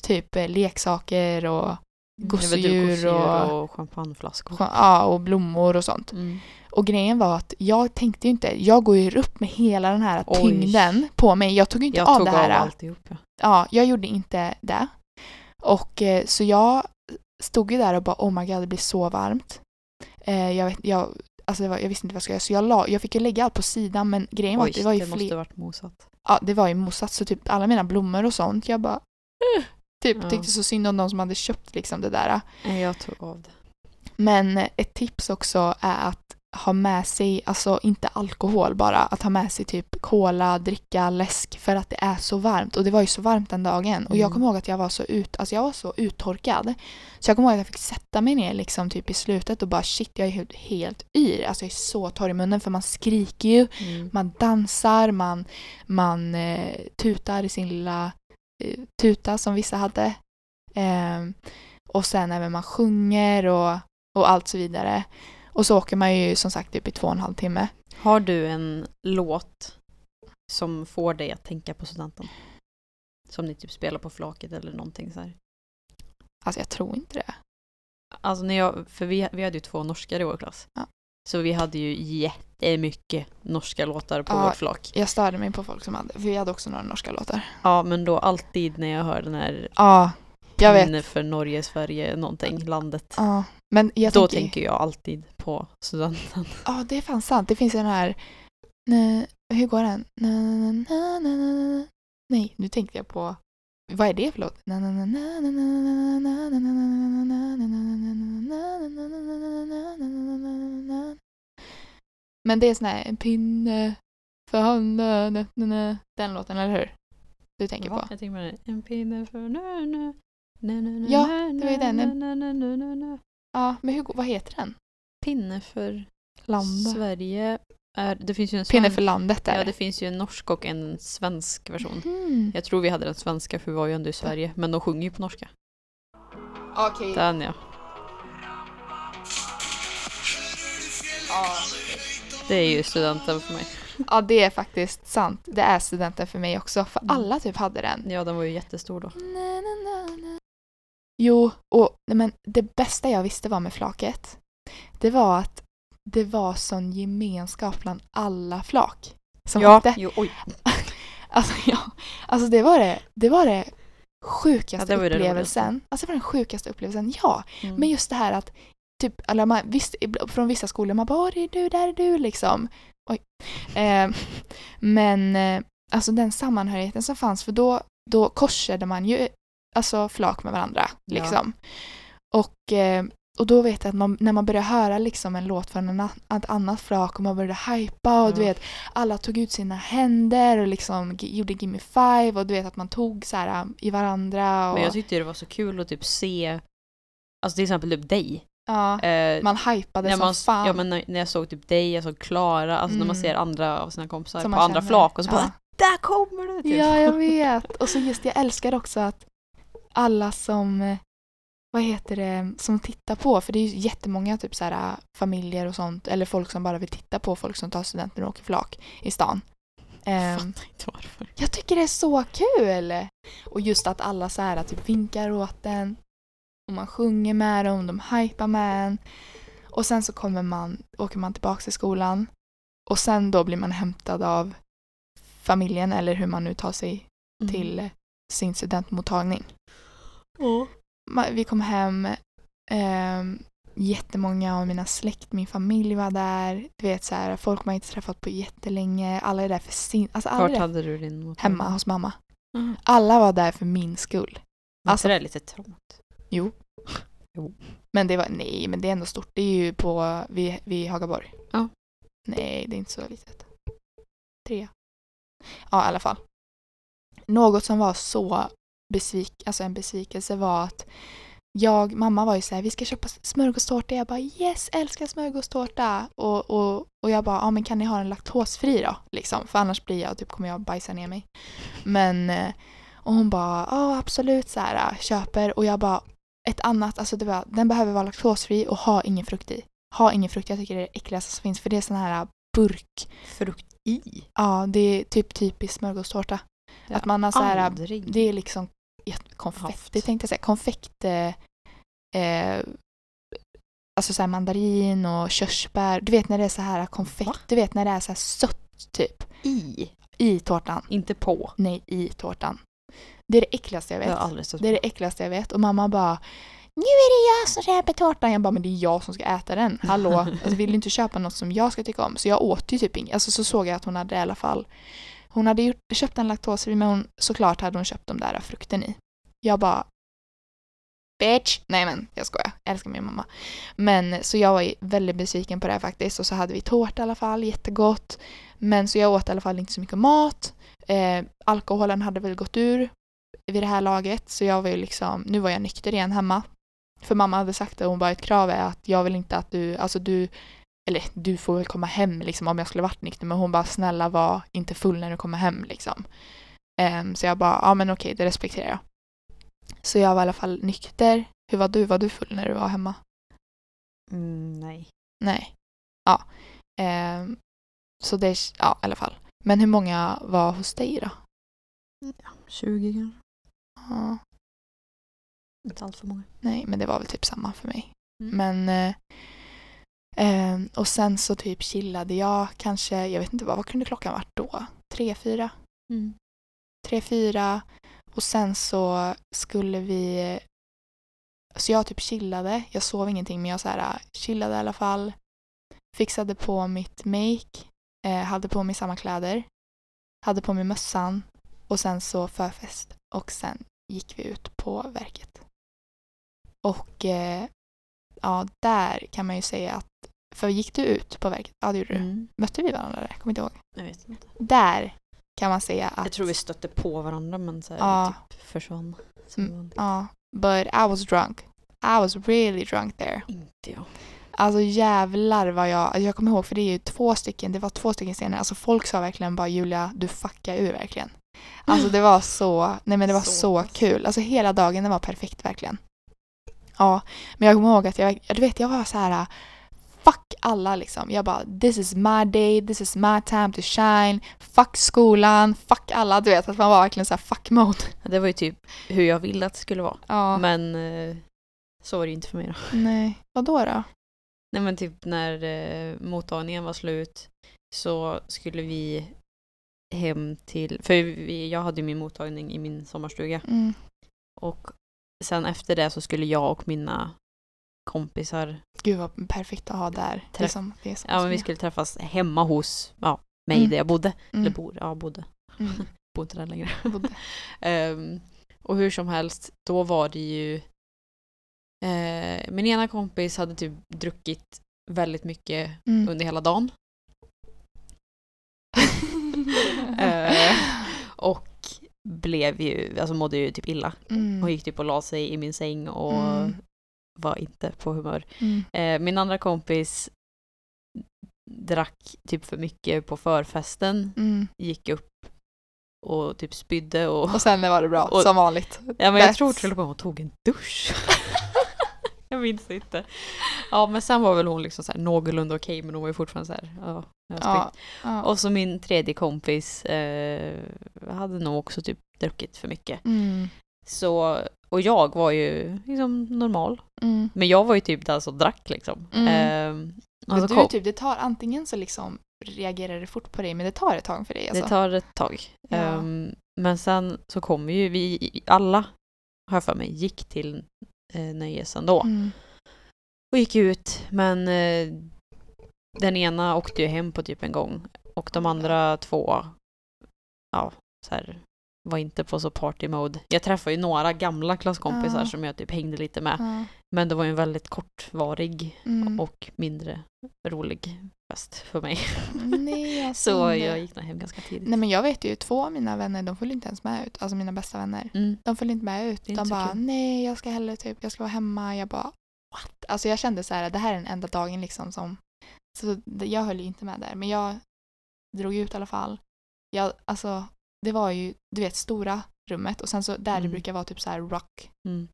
Typ eh, leksaker och, gosedjur du, gosedjur och- och champagneflaskor. ja, och blommor och sånt. Mm. Och grejen var att jag tänkte ju inte, jag går ju upp med hela den här Oj. tyngden på mig. Jag tog ju inte Jag av tog det här. av alltihop. Ja. Ja, jag gjorde inte det. Och eh, så jag stod ju där och bara oh my god det blir så varmt. Eh, jag, vet, jag, alltså var, jag visste inte vad jag skulle göra så jag, la, jag fick ju lägga allt på sidan men grejen var Oj, att det var ju det måste fler, varit mosat. ja det var ju mosat så typ alla mina blommor och sånt jag bara typ Ja. tyckte så synd om de som hade köpt liksom det där. Jag tog av det. Men ett tips också är att ha med sig, alltså inte alkohol bara, att ha med sig typ cola, dricka, läsk för att det är så varmt. Och det var ju så varmt den dagen. Och jag Mm. kommer ihåg att jag var så ut, alltså jag var så uttorkad. Så jag kommer ihåg att jag fick sätta mig ner liksom typ i slutet och bara shit jag är helt, helt yr. Alltså jag är så torr i munnen för man skriker ju, Mm. man dansar, man, man eh, tutar i sin lilla tuta som vissa hade. Ehm, och sen även man sjunger och, och allt så vidare. Och så åker man ju som sagt upp i två och en halv timme. Har du en låt som får dig att tänka på studenten? Som ni typ spelar på flaket eller någonting så här. Alltså jag tror inte det. Alltså när jag, för vi, vi hade ju två norskar i vår klass. Ja. Så vi hade ju jättemycket norska låtar på Ja. vårt flak. Jag störde mig på folk som hade, för vi hade också några norska låtar. Ja men då alltid när jag hör den här Ja, jag vet. för Norge, Sverige, någonting, landet. Ja, men jag då tänker, tänker jag alltid på studenten. Ja, det är fan sant. Det finns ju den här... Nej, hur går den? Nej, nu tänkte jag på... Vad är det för låt? Men det är sån här en pinne för handen. Den låten, eller hur? Du tänker på? Jag tänker på den. En pinne för nö, Ja, det var ju den. Ja, men hur, vad heter den? Pinne för Landa. Sverige är, det finns ju en Pinne för landet där. Ja, det finns ju en norsk och en svensk version. Mm. Jag tror vi hade den svenska för vi var ju ändå i Sverige, men de sjunger ju på norska. Okej. Den ja. Det är ju studenten för mig. ja, det är faktiskt sant. Det är studenten för mig också. För Mm. alla typ hade den. Ja, den var ju jättestor då. Na, na, na, na. Jo, och nej, men det bästa jag visste var med flaket. Det var att det var sån gemenskap bland alla flak som åkte. jo, oj. *laughs* Alltså, ja, alltså det var det, det var det sjukaste Ja, det var ju det upplevelsen. Alltså det var den sjukaste upplevelsen, ja. Mm. Men just det här att typ, eller man, visst, från vissa skolor man bara det är du, där är du liksom. Oj. Eh, men eh, alltså den sammanhörigheten som fanns, för då, då korsade man ju alltså flak med varandra. Ja. Liksom. Och, eh, och då vet jag att man, när man började höra liksom en låt från en, ett annat flak och man började hypa och du vet alla tog ut sina händer och liksom gjorde Gimme Five och du vet att man tog så här i varandra. Och, Men jag tyckte det var så kul att typ se, alltså till exempel typ dig. ja, Eh, man hypade som man, fan. Ja men när, när jag såg typ dig, jag såg Klara, alltså när man Mm. ser andra av sina kompisar Som på andra känner. flak och så Ja. bara där kommer du! Typ. Ja, jag *laughs* vet. Och så just jag älskar också att alla som, eh, vad heter det, som tittar på, för det är ju jättemånga typ så här familjer och sånt, eller folk som bara vill titta på folk som tar studenten och åker flak i stan. Jag Ehm, fattar inte varför. jag tycker det är så kul! Och just att alla så här typ vinkar åt den och man sjunger med dem, de hypar med en. Och sen så kommer man, åker man tillbaka till skolan och sen då blir man hämtad av familjen eller hur man nu tar sig Mm. till sin studentmottagning. Ja. Vi kom hem, ehm, jättemånga av mina släkt, min familj var där. Du vet så här, folk man inte träffat på jättelänge. Alla är där för sin... Alltså Vart hade du din mottagning? hemma hos mamma. Mm. Alla var där för min skull. Alltså- det är lite trångt. Jo. *laughs* Jo. Men det var, nej men det är ändå stort. Det är ju på, vid, vid Hagaborg. Ja. Nej, det är inte så litet. Tre. Ja, i alla fall. Något som var så besvik, alltså en besvikelse var att jag, mamma var ju så här, vi ska köpa smörgåstårta. Jag bara yes, älskar smörgåstårta. Och, och, och jag bara, ja men kan ni ha den laktosfri då? Liksom, för annars blir jag, typ kommer jag bajsa ner mig. Men, eh, och hon bara, ja absolut så här, köper. Och jag bara, ett annat, alltså det var, den behöver vara laktosfri och ha ingen frukt i. Ha ingen frukt, jag tycker det är det äckligaste som finns för det är sån här burk. Frukt i? Ja, det är typ typiskt smörgåstårta. Att man har så här, det är liksom ja, konfetti Haft. tänkte jag säga. Konfekt, eh, eh, alltså så här mandarin och körsbär. Du vet när det är så här konfekt, Va? du vet när det är så här sött typ. I? I tårtan. Inte på. Nej, i tårtan. Det är det äckligaste jag Jag vet. stött Det är det äckligaste jag vet. Och mamma bara Nu är det jag som köper tårtan. Jag bara, men det är jag som ska äta den. Hallå? *laughs* Alltså, vill du inte köpa något som jag ska tycka om? Så jag åt ju typ inget. Alltså så såg jag att hon hade i alla fall hon hade gjort, köpt en laktosfri men hon, såklart hade hon köpt de där frukten i. Jag bara Bitch! Nej men jag skojar. Jag älskar min mamma. Men så jag var väldigt besviken på det här faktiskt. Och så hade vi tårta i alla fall, jättegott. Men så jag åt i alla fall inte så mycket mat. Eh, alkoholen hade väl gått ur vid det här laget. Så jag var ju liksom, nu var jag nykter igen hemma. För mamma hade sagt det hon bara ett krav är att jag vill inte att du, alltså du, eller du får väl komma hem liksom om jag skulle varit nykter. Men hon bara snälla var inte full när du kommer hem liksom. Ehm, så jag bara, ja men okej det respekterar jag. Så jag var i alla fall nykter. Hur var du? Var du full när du var hemma? Mm, nej. Nej. Ja. Ehm, så det, ja i alla fall. Men hur många var hos dig då? 20 kanske. Ja. Inte allt för många. Nej, men det var väl typ samma för mig. Mm. Men eh, eh, och sen så typ chillade jag kanske, jag vet inte vad, vad kunde klockan varit då? Tre, fyra? Mm. Tre, fyra. Och sen så skulle vi så jag typ chillade, jag sov ingenting men jag så här chillade i alla fall. Fixade på mitt make, eh, hade på mig samma kläder, hade på mig mössan och sen så förfest och sen gick vi ut på verket. Och eh, ja, där kan man ju säga att, för gick du ut på verket? Ja, det gjorde du. Mm. Mötte vi varandra där? Jag kommer inte ihåg. Jag vet inte. Där kan man säga att... Jag tror vi stötte på varandra men så här, Ja. typ försvann. Mm. Ja, but I was drunk. I was really drunk there. Inte jag. Alltså jävlar vad jag, alltså jag kommer ihåg för det är ju två stycken, det var två stycken scener, alltså folk sa verkligen bara Julia, du fuckar ur verkligen. Alltså det var så, nej men det var *laughs* Så så, kul, alltså hela dagen den var perfekt verkligen. Ja, men jag kommer ihåg att jag, du vet, jag var så här fuck alla liksom. Jag bara this is my day, this is my time to shine, fuck skolan, fuck alla. Du vet att man var verkligen så här fuck mode. Det var ju typ hur jag ville att det skulle vara. Ja. Men eh, så var det ju inte för mig då. Nej, vad då då? Nej men typ när eh, mottagningen var slut så skulle vi hem till, för vi, jag hade ju min mottagning i min sommarstuga Mm. och sen efter det så skulle jag och mina kompisar, Gud vad perfekt att ha där. Träff- Liksom, ja men vi skulle träffas hemma hos ja, mig Mm. där jag bodde. Mm. Eller bor, ja bodde. Mm. *laughs* Bor inte där längre. *laughs* Ehm, och hur som helst, då var det ju eh, min ena kompis hade typ druckit väldigt mycket Mm. under hela dagen. *laughs* Eh, och blev ju, alltså mådde ju typ illa. Mm. Hon gick typ och la sig i min säng och Mm. var inte på humör. Mm. Eh, min andra kompis drack typ för mycket på förfesten, Mm. gick upp och typ spydde och... Och sen var det bra, *laughs* Och- som vanligt. Ja men jag That's- tror till och med hon tog en dusch. Jag minns inte. Ja men sen var väl hon liksom så här någorlunda okej men hon var ju fortfarande så här, ja, Ja. Och så min tredje kompis eh, hade nog också typ druckit för mycket. Mm. Så, och jag var ju liksom normal. Mm. Men jag var ju typ den som drack liksom. Mm. Och Men så du typ, det tar antingen så liksom reagerar det fort på dig men det tar ett tag för dig alltså. det tar ett tag. Ja. Ehm, men sen så kom ju vi alla, har jag för mig, gick till eh, nöjes ändå. Mm. Och gick ut men eh, den ena åkte ju hem på typ en gång och de andra två ja, så här, var inte på så party mode. Jag träffade ju några gamla klasskompisar Ja. som jag typ hängde lite med. Ja. Men det var ju en väldigt kortvarig Mm. och mindre rolig fest för mig. Nej, jag Så jag gick nog hem ganska tidigt. Nej men jag vet ju, två av mina vänner de följde inte ens med ut. Alltså mina bästa vänner. Mm. De följde inte med ut. De bara, kul. nej jag ska hellre typ, jag ska vara hemma. Jag bara, what? Alltså jag kände så här, det här är den enda dagen liksom som, så jag höll ju inte med där. Men jag drog ut i alla fall. Jag, alltså det var ju, du vet stora rummet och sen så där det brukar vara typ så här rock Mm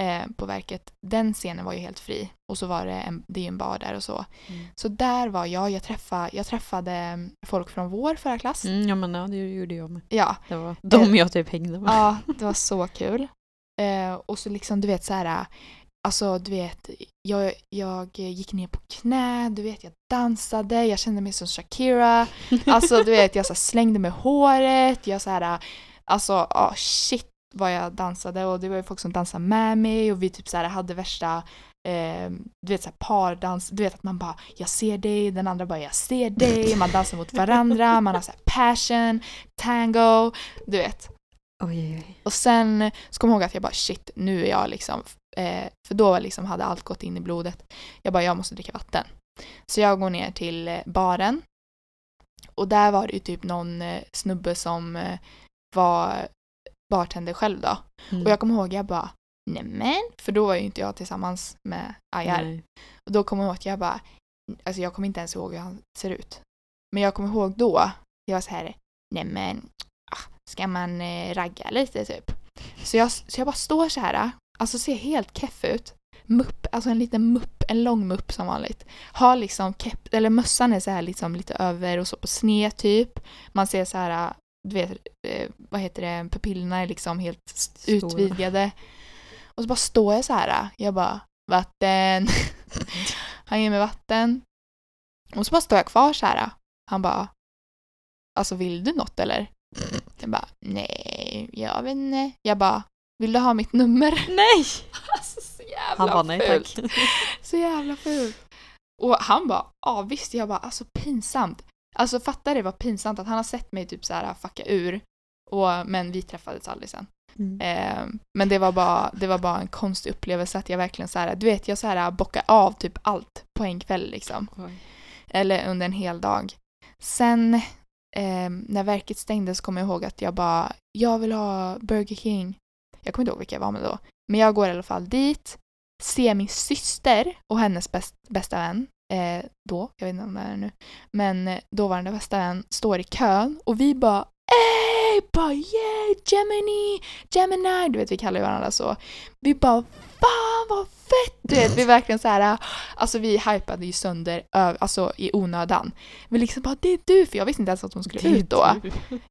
eh, på verket. Den scenen var ju helt fri. Och så var det en, det är en bar där och så. Mm. Så där var jag, jag träffade, jag träffade folk från vår förra klass. Mm, ja men ja, det gjorde jag med. Ja, Det var de jag typ hängde med. ja, *laughs* det var så kul. Eh, och så liksom du vet så här, alltså du vet, jag, jag gick ner på knä, du vet jag dansade, jag kände mig som Shakira. Alltså du vet jag så slängde med håret, jag så här, alltså ah, shit vad jag dansade och det var ju folk som dansade med mig och vi typ så här hade värsta eh, du vet så här pardans, du vet att man bara jag ser dig, den andra bara jag ser dig, man dansar mot varandra, man har så här passion, tango, du vet. Oj, oj, oj. Och sen så kom jag ihåg att jag bara shit, nu är jag liksom, eh, för då liksom hade allt gått in i blodet. Jag bara jag måste dricka vatten. Så jag går ner till eh, baren. Och där var det ju typ någon eh, snubbe som eh, var bartender själv då. Mm. Och jag kommer ihåg jag bara nämen, för då var ju inte jag tillsammans med Ayar. Nej. Och då kommer jag ihåg att jag bara, alltså jag kommer inte ens ihåg hur han ser ut. Men jag kommer ihåg då, jag var så här, nej men, ah, ska man eh, ragga lite typ? Så jag, så jag bara står så här, alltså ser helt keff ut. Mupp, alltså en liten mupp, en lång mupp som vanligt. Har liksom kepp, eller mössan är så här liksom lite över och så på sned typ. Man ser så här, du vet, eh, vad heter det, pupillerna är liksom helt Stora. utvidgade. Och så bara står jag så här, jag bara, vatten. *laughs* Han ger mig vatten. Och så bara står jag kvar så här. Han bara, alltså vill du något eller? Jag bara, nej, jag vet inte. Jag bara, vill du ha mitt nummer? Nej! *laughs* Alltså så jävla Han bara nej fult. tack. *laughs* Så jävla fult. Och han bara, ja visst. Jag bara, alltså pinsamt. Alltså fattar det var pinsamt att han har sett mig typ så här fucka ur. Och, men vi träffades aldrig sen. Mm. Eh, men det var, bara, det var bara en konstig upplevelse att jag verkligen så här, du vet jag så här bockar av typ allt på en kväll liksom. Oj. Eller under en hel dag. Sen eh, när verket stängdes kom jag ihåg att jag bara, jag vill ha Burger King. Jag kommer inte ihåg vilka jag var med då. Men jag går i alla fall dit, ser min syster och hennes bäst, bästa vän, eh, då, jag vet inte om det är nu, men eh, dåvarande bästa vän står i kön och vi bara ey, bara yeah, Gemini, Gemini. Du vet vi kallar ju varandra så. Vi bara fan vad fett! Du vet vi verkligen så här, alltså vi hypade ju sönder alltså i onödan. Men liksom bara det är du, för jag visste inte ens att hon skulle ut då.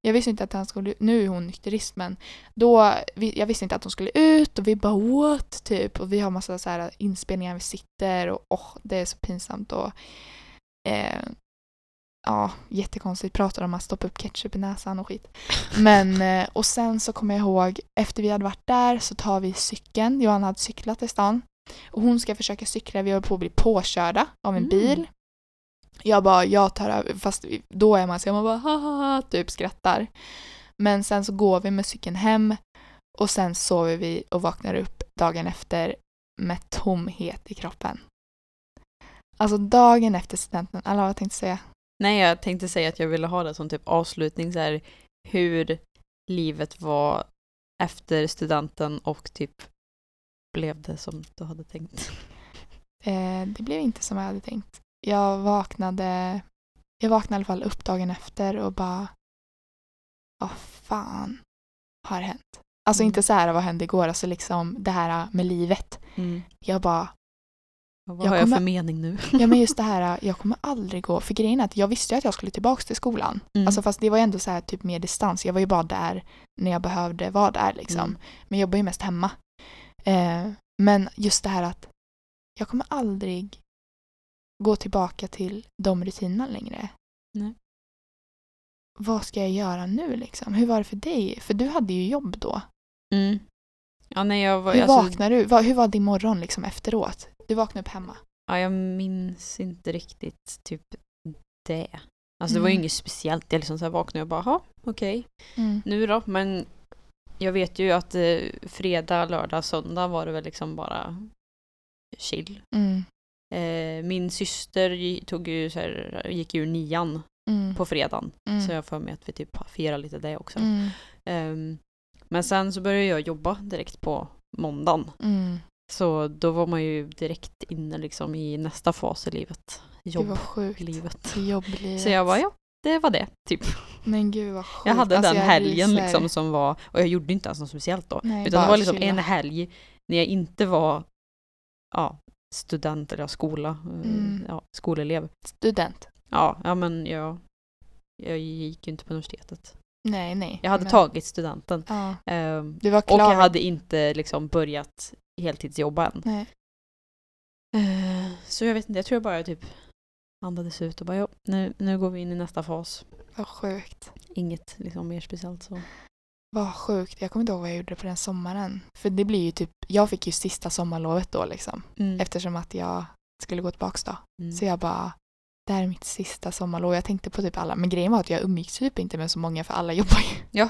Jag visste inte att han skulle Nu är hon nykterist men då, jag visste inte att hon skulle ut och vi bara what typ och vi har massa så här inspelningar vi sitter och åh det är så pinsamt och eh, ja jättekonstigt pratar om att stoppa upp ketchup i näsan och skit. Men *laughs* och eh, sen så kommer jag ihåg efter vi hade varit där så tar vi cykeln. Johanna hade cyklat i stan och hon ska försöka cykla. Vi håller på att bli påkörda av en Mm. bil. Jag bara, jag tar över, fast då är man så man bara haha, typ skrattar. Men sen så går vi med cykeln hem och sen sover vi och vaknar upp dagen efter med tomhet i kroppen. Alltså dagen efter studenten, eller vad jag tänkte säga. Nej, jag tänkte säga att jag ville ha det som typ avslutning så här hur livet var efter studenten och typ blev det som du hade tänkt. Eh, det blev inte som jag hade tänkt. Jag vaknade, jag vaknade i alla fall upp dagen efter och bara vad fan har hänt? Alltså Mm. inte så här vad hände igår, alltså liksom det här med livet. Jag bara, Och vad Jag har jag för mening nu? ja men just det *laughs* här, jag kommer aldrig gå, för grejen är att jag visste ju att jag skulle tillbaka till skolan. Mm. Alltså fast det var ju ändå så här typ mer distans, jag var ju bara där när jag behövde vara där liksom. Mm. Men jag jobbar ju mest hemma. Eh, men just det här att jag kommer aldrig gå tillbaka till de rutinerna längre. Nej. Vad ska jag göra nu liksom? Hur var det för dig? För du hade ju jobb då. Mm. Ja, nej, jag var, Hur alltså, vaknade du? Hur var din morgon liksom efteråt? Du vaknade upp hemma. ja, jag minns inte riktigt typ det. Alltså det var ju Mm. inget speciellt. Jag liksom så här vaknade och bara, "Jaha, okej, Mm. nu då? Men jag vet ju att eh, fredag, lördag, söndag var det väl liksom bara chill. Mm. Eh, min syster tog ju så här, gick ju nian Mm. på fredagen. Mm. Så jag för mig att vi typ firar lite det också. Ehm, men sen så började jag jobba direkt på måndagen. Så då var man ju direkt inne liksom i nästa fas i livet. Vad Jobblivet. sjukt. Jobblivet. Så jag bara, ja, det var det. Typ. Men gud vad sjukt. Jag hade Alltså, den jag helgen liksom som var, och jag gjorde inte ens något speciellt då. Nej, utan det var liksom chilla. en helg när jag inte var ja, student eller skola, eh, Mm. ja, skolelev. Student. Ja, ja men jag, jag gick ju inte på universitetet. Nej, nej. Jag hade men- tagit studenten. Ja. var och jag hade inte liksom börjat heltidsjobba än. Nej. Eh, Så jag vet inte, jag tror jag bara typ andades ut och bara ja, nu, nu går vi in i nästa fas. Vad sjukt. Inget liksom mer speciellt så. Vad sjukt. Jag kommer inte ihåg vad jag gjorde på den sommaren. För det blir ju typ, jag fick ju sista sommarlovet då liksom. Mm. Eftersom att jag skulle gå tillbaks då. Mm. Så jag bara, det här är mitt sista sommarlov. Jag tänkte på typ alla, men grejen var att jag umgicks typ inte med så många för alla *laughs* jobbar ju. Ja,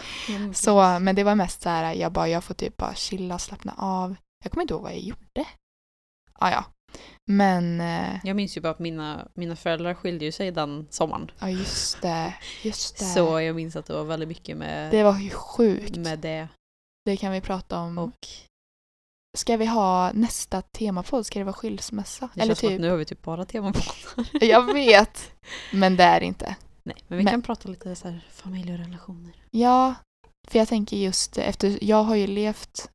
Så, men det var mest så här, jag bara, jag får typ bara chilla, slappna av. Jag kommer inte ihåg vad jag gjorde. Ah, ja, men, eh, Jag minns ju bara att mina, mina föräldrar skilde ju sig den sommaren. ja just det, just det. Så jag minns att det var väldigt mycket med det var ju sjukt. med det. Det kan vi prata om. Och Ska vi ha nästa temapodd? Ska det vara skilsmässa? det Eller känns som att typ, nu har vi typ bara tema på. *laughs* jag vet. Men det är inte. Nej, men vi Men- kan prata lite så här familj och relationer. Ja, för jag tänker just efter, jag har ju levt,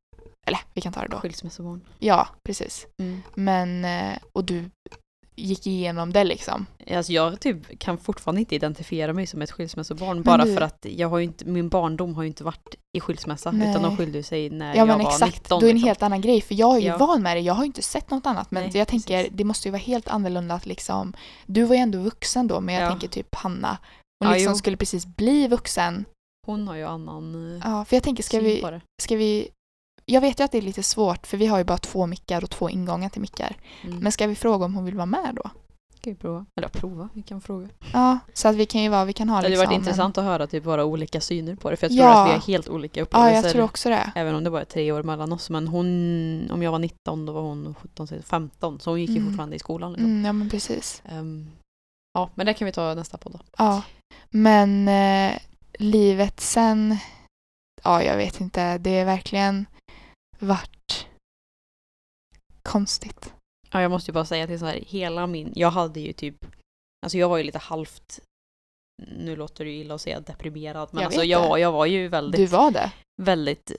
eller vi kan ta det då. Skilsmässobarn. Ja, precis. Mm. Men, eh, och du gick igenom det liksom. Alltså jag typ kan fortfarande inte identifiera mig som ett skilsmässobarn bara du- för att jag har ju inte, min barndom har ju inte varit i skilsmässa Nej. utan de skilde sig när Ja jag men var exakt, 19. då är det en liksom. helt annan grej. För jag är ju Ja. van med det, jag har ju inte sett något annat. Men Nej, jag tänker, precis. det måste ju vara helt annorlunda att liksom, du var ju ändå vuxen då, men jag Ja. tänker typ Hanna. Hon Ja, liksom jo. skulle precis bli vuxen. Hon har ju annan eh, Ja, för jag tänker, ska vi, ska vi jag vet ju att det är lite svårt för vi har ju bara två mickar och två ingångar till mickar. Mm. Men ska vi fråga om hon vill vara med då? Ska vi prova? Eller prova, vi kan fråga. Ja, så att vi kan ju vara, vi kan ha Det hade liksom varit en- intressant att höra typ våra olika syner på det för jag tror Ja. att vi har helt olika Ja, upplevelser. jag tror också det. Även om det bara är tre år mellan oss. Men hon, om jag var 19 då var hon 17, så 15. Så hon gick ju Mm. fortfarande i skolan. Liksom. Mm, ja men precis. Ehm, ja, men det kan vi ta nästa podd då. Ja. Men eh, livet sen, ja jag vet inte, det är verkligen varit konstigt. Ja, jag måste ju bara säga till så här, hela min, jag hade ju typ, alltså jag var ju lite halvt nu låter det ju illa att säga deprimerad, men Jag alltså jag det. var, jag var ju väldigt, Du var det. väldigt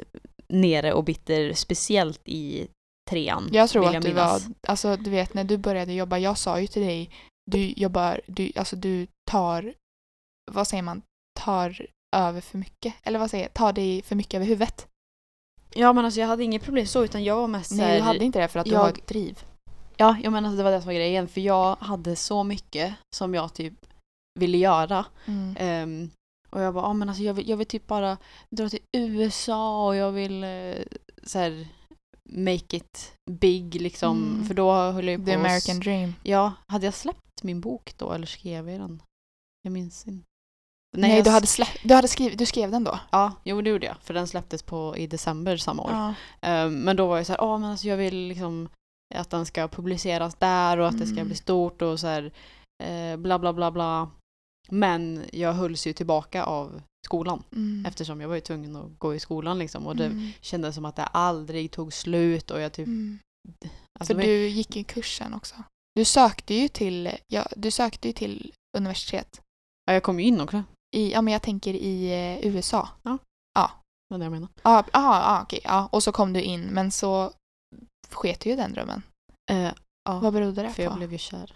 nere och bitter, speciellt i trean. Jag tror vill att du minnas. var, alltså du vet när du började jobba, jag sa ju till dig, du jobbar, du, alltså du tar, vad säger man, tar över för mycket. Eller vad säger jag, tar dig för mycket över huvudet. Ja men alltså jag hade inget problem så, utan jag var mest Nej, såhär, du hade inte det för att du jag- har ett driv. Ja, jag menar alltså det var det som var grejen, för jag hade så mycket som jag typ ville göra. Mm. Ehm, och jag bara, ah, men alltså jag vill, jag vill typ bara dra till USA och jag vill uh, så här, make it big liksom. Mm. För då höll jag på The American dream. Ja, hade jag släppt min bok då eller skrev jag den? Jag minns inte. Nej, jag du, hade släpp, du, hade skrivit, du skrev den då? Ja, jo det gjorde jag. För den släpptes på, i december samma år. Ja. Ehm, men då var jag så här, ja men alltså jag vill liksom att den ska publiceras där och att det ska Mm. bli stort och så här eh, bla bla bla bla. Men jag hölls ju tillbaka av skolan Mm. eftersom jag var ju tvungen att gå i skolan liksom och det Mm. kändes som att det aldrig tog slut och jag typ... Mm. Alltså, För du gick ju kursen också. Du sökte ju till, ja, du sökte ju till universitet. ja, jag kom ju in också, I, ja men jag tänker i eh, USA. det var det jag menade. Ja, ah, ah, okej. Ja, och så kom du in, men så sket ju den drömmen. Eh, ja, Vad berodde det för på? jag blev ju kär.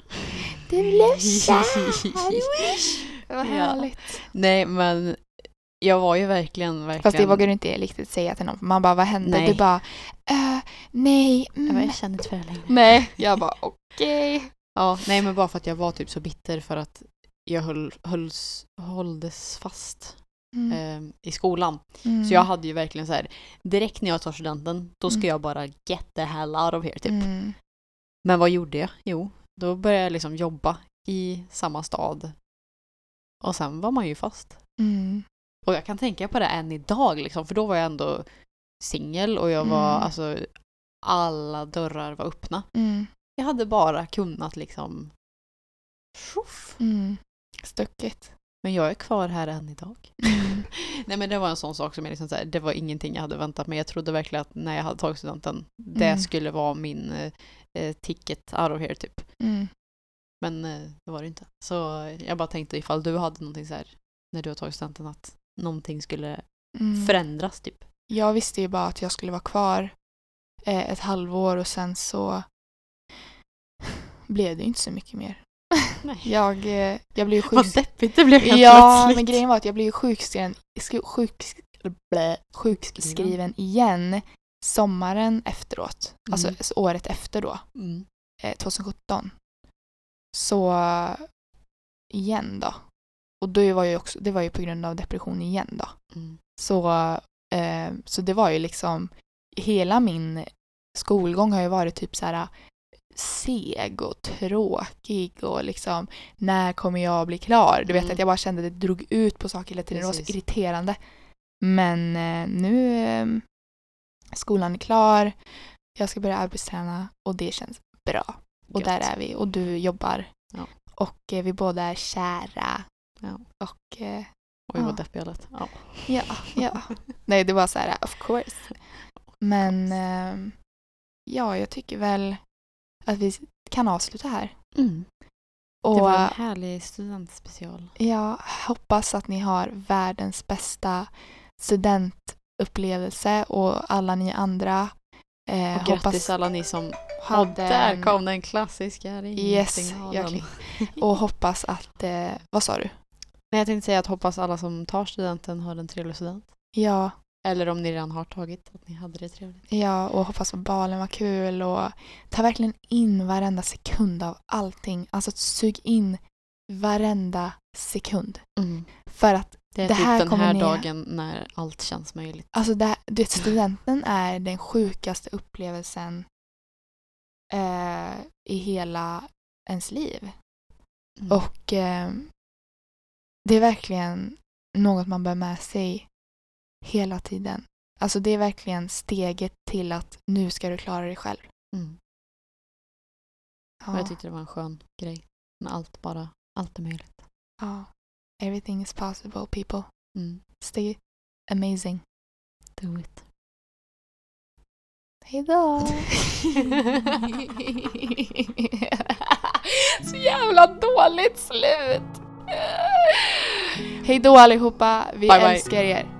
Du blev kär! *laughs* Vad Ja. härligt. Nej men jag var ju verkligen, verkligen... Fast det vågar du inte riktigt säga till någon. Man bara, vad hände? Nej. Du bara, äh, nej. Jag, bara, Mm. jag känner inte för det längre. Nej. Jag bara, okej. Ja, nej men bara för att jag var typ så bitter för att jag höll, hölls, hålldes fast Mm. eh, i skolan. Mm. Så jag hade ju verkligen så här, direkt när jag tar studenten, då ska Mm. jag bara get the hell out of here typ. Mm. Men vad gjorde jag? Jo, då började jag liksom jobba i samma stad. Och sen var man ju fast. Mm. Och jag kan tänka på det än idag liksom, för då var jag ändå singel och jag var, Mm. alltså, alla dörrar var öppna. Mm. Jag hade bara kunnat liksom, tjoff. Mm. Stuckigt. Men jag är kvar här än idag. Mm. *laughs* Nej men det var en sån sak som jag liksom så här, det var ingenting jag hade väntat mig. Jag trodde verkligen att när jag hade tagit studenten, det Mm. skulle vara min eh, eh, ticket out of here typ. Mm. Men eh, det var det inte. Så jag bara tänkte ifall du hade någonting så här när du har tagit studenten att någonting skulle Mm. förändras typ. Jag visste ju bara att jag skulle vara kvar eh, ett halvår och sen så *sighs* blev det inte så mycket mer. *laughs* Jag, eh, jag blev ju Vad sjuk... deppigt det blev helt Ja, plötsligt. men grejen var att jag blev ju sjukskriven, sk- sjuk, blä, sjukskriven igen sommaren efteråt. Alltså Mm. så året efter då, Mm. eh, 2017. Så igen då. Och då var ju också, det var ju på grund av depression igen då. Mm. Så, eh, så det var ju liksom, hela min skolgång har ju varit typ så här seg och tråkig och liksom när kommer jag bli klar? Du vet Mm. att jag bara kände att det drog ut på saker hela tiden. Det var så irriterande. Men eh, nu eh, skolan är klar, jag ska börja arbetsträna och det känns bra. Och Gött. där är vi och du jobbar. Ja. Och eh, vi båda är kära. Ja. Och eh, Oj Ja. vad deppig jag lät. Ja. Ja, ja. *laughs* Nej, det var så här, of course. Men ehm, ja, jag tycker väl att vi kan avsluta här. Mm. Och Det var en härlig studentspecial. jag hoppas att ni har världens bästa studentupplevelse och alla ni andra eh, Och grattis hoppas alla ni som... hade och där kom den klassiska Yes, ringsignalen. jag *laughs* och hoppas att, eh, vad sa du? Nej, jag tänkte säga att hoppas alla som tar studenten har en trevlig student. Ja, Eller om ni redan har tagit, att ni hade det trevligt. ja och hoppas att balen var kul och ta verkligen in varenda sekund av allting. Alltså sug in varenda sekund. För att Det är Det typ här den här ni- dagen när allt känns möjligt. Alltså det, det, *laughs* studenten är den sjukaste upplevelsen eh, i hela ens liv. Mm. Och eh, det är verkligen något man bär med sig Hela tiden. Alltså det är verkligen steget till att nu ska du klara dig själv. Mm. Ja. Jag tyckte det var en skön grej. Med allt bara, allt är möjligt. Ja. Everything is possible people. Mm. Stay amazing. Do it. Hejdå! *laughs* *laughs* Så jävla dåligt slut! Hejdå allihopa, vi bye älskar bye. er.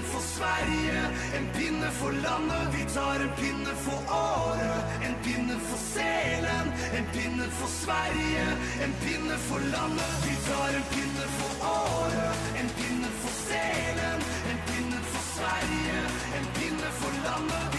pinne för Sverige, en pinne för landet. Vi tar en pinne för Åre, en pinne för Sälen, en pinne för Sverige, en pinne för landet. Vi tar en pinne för Åre, en pinne för Sälen, en pinne för Sverige, en pinne för landet.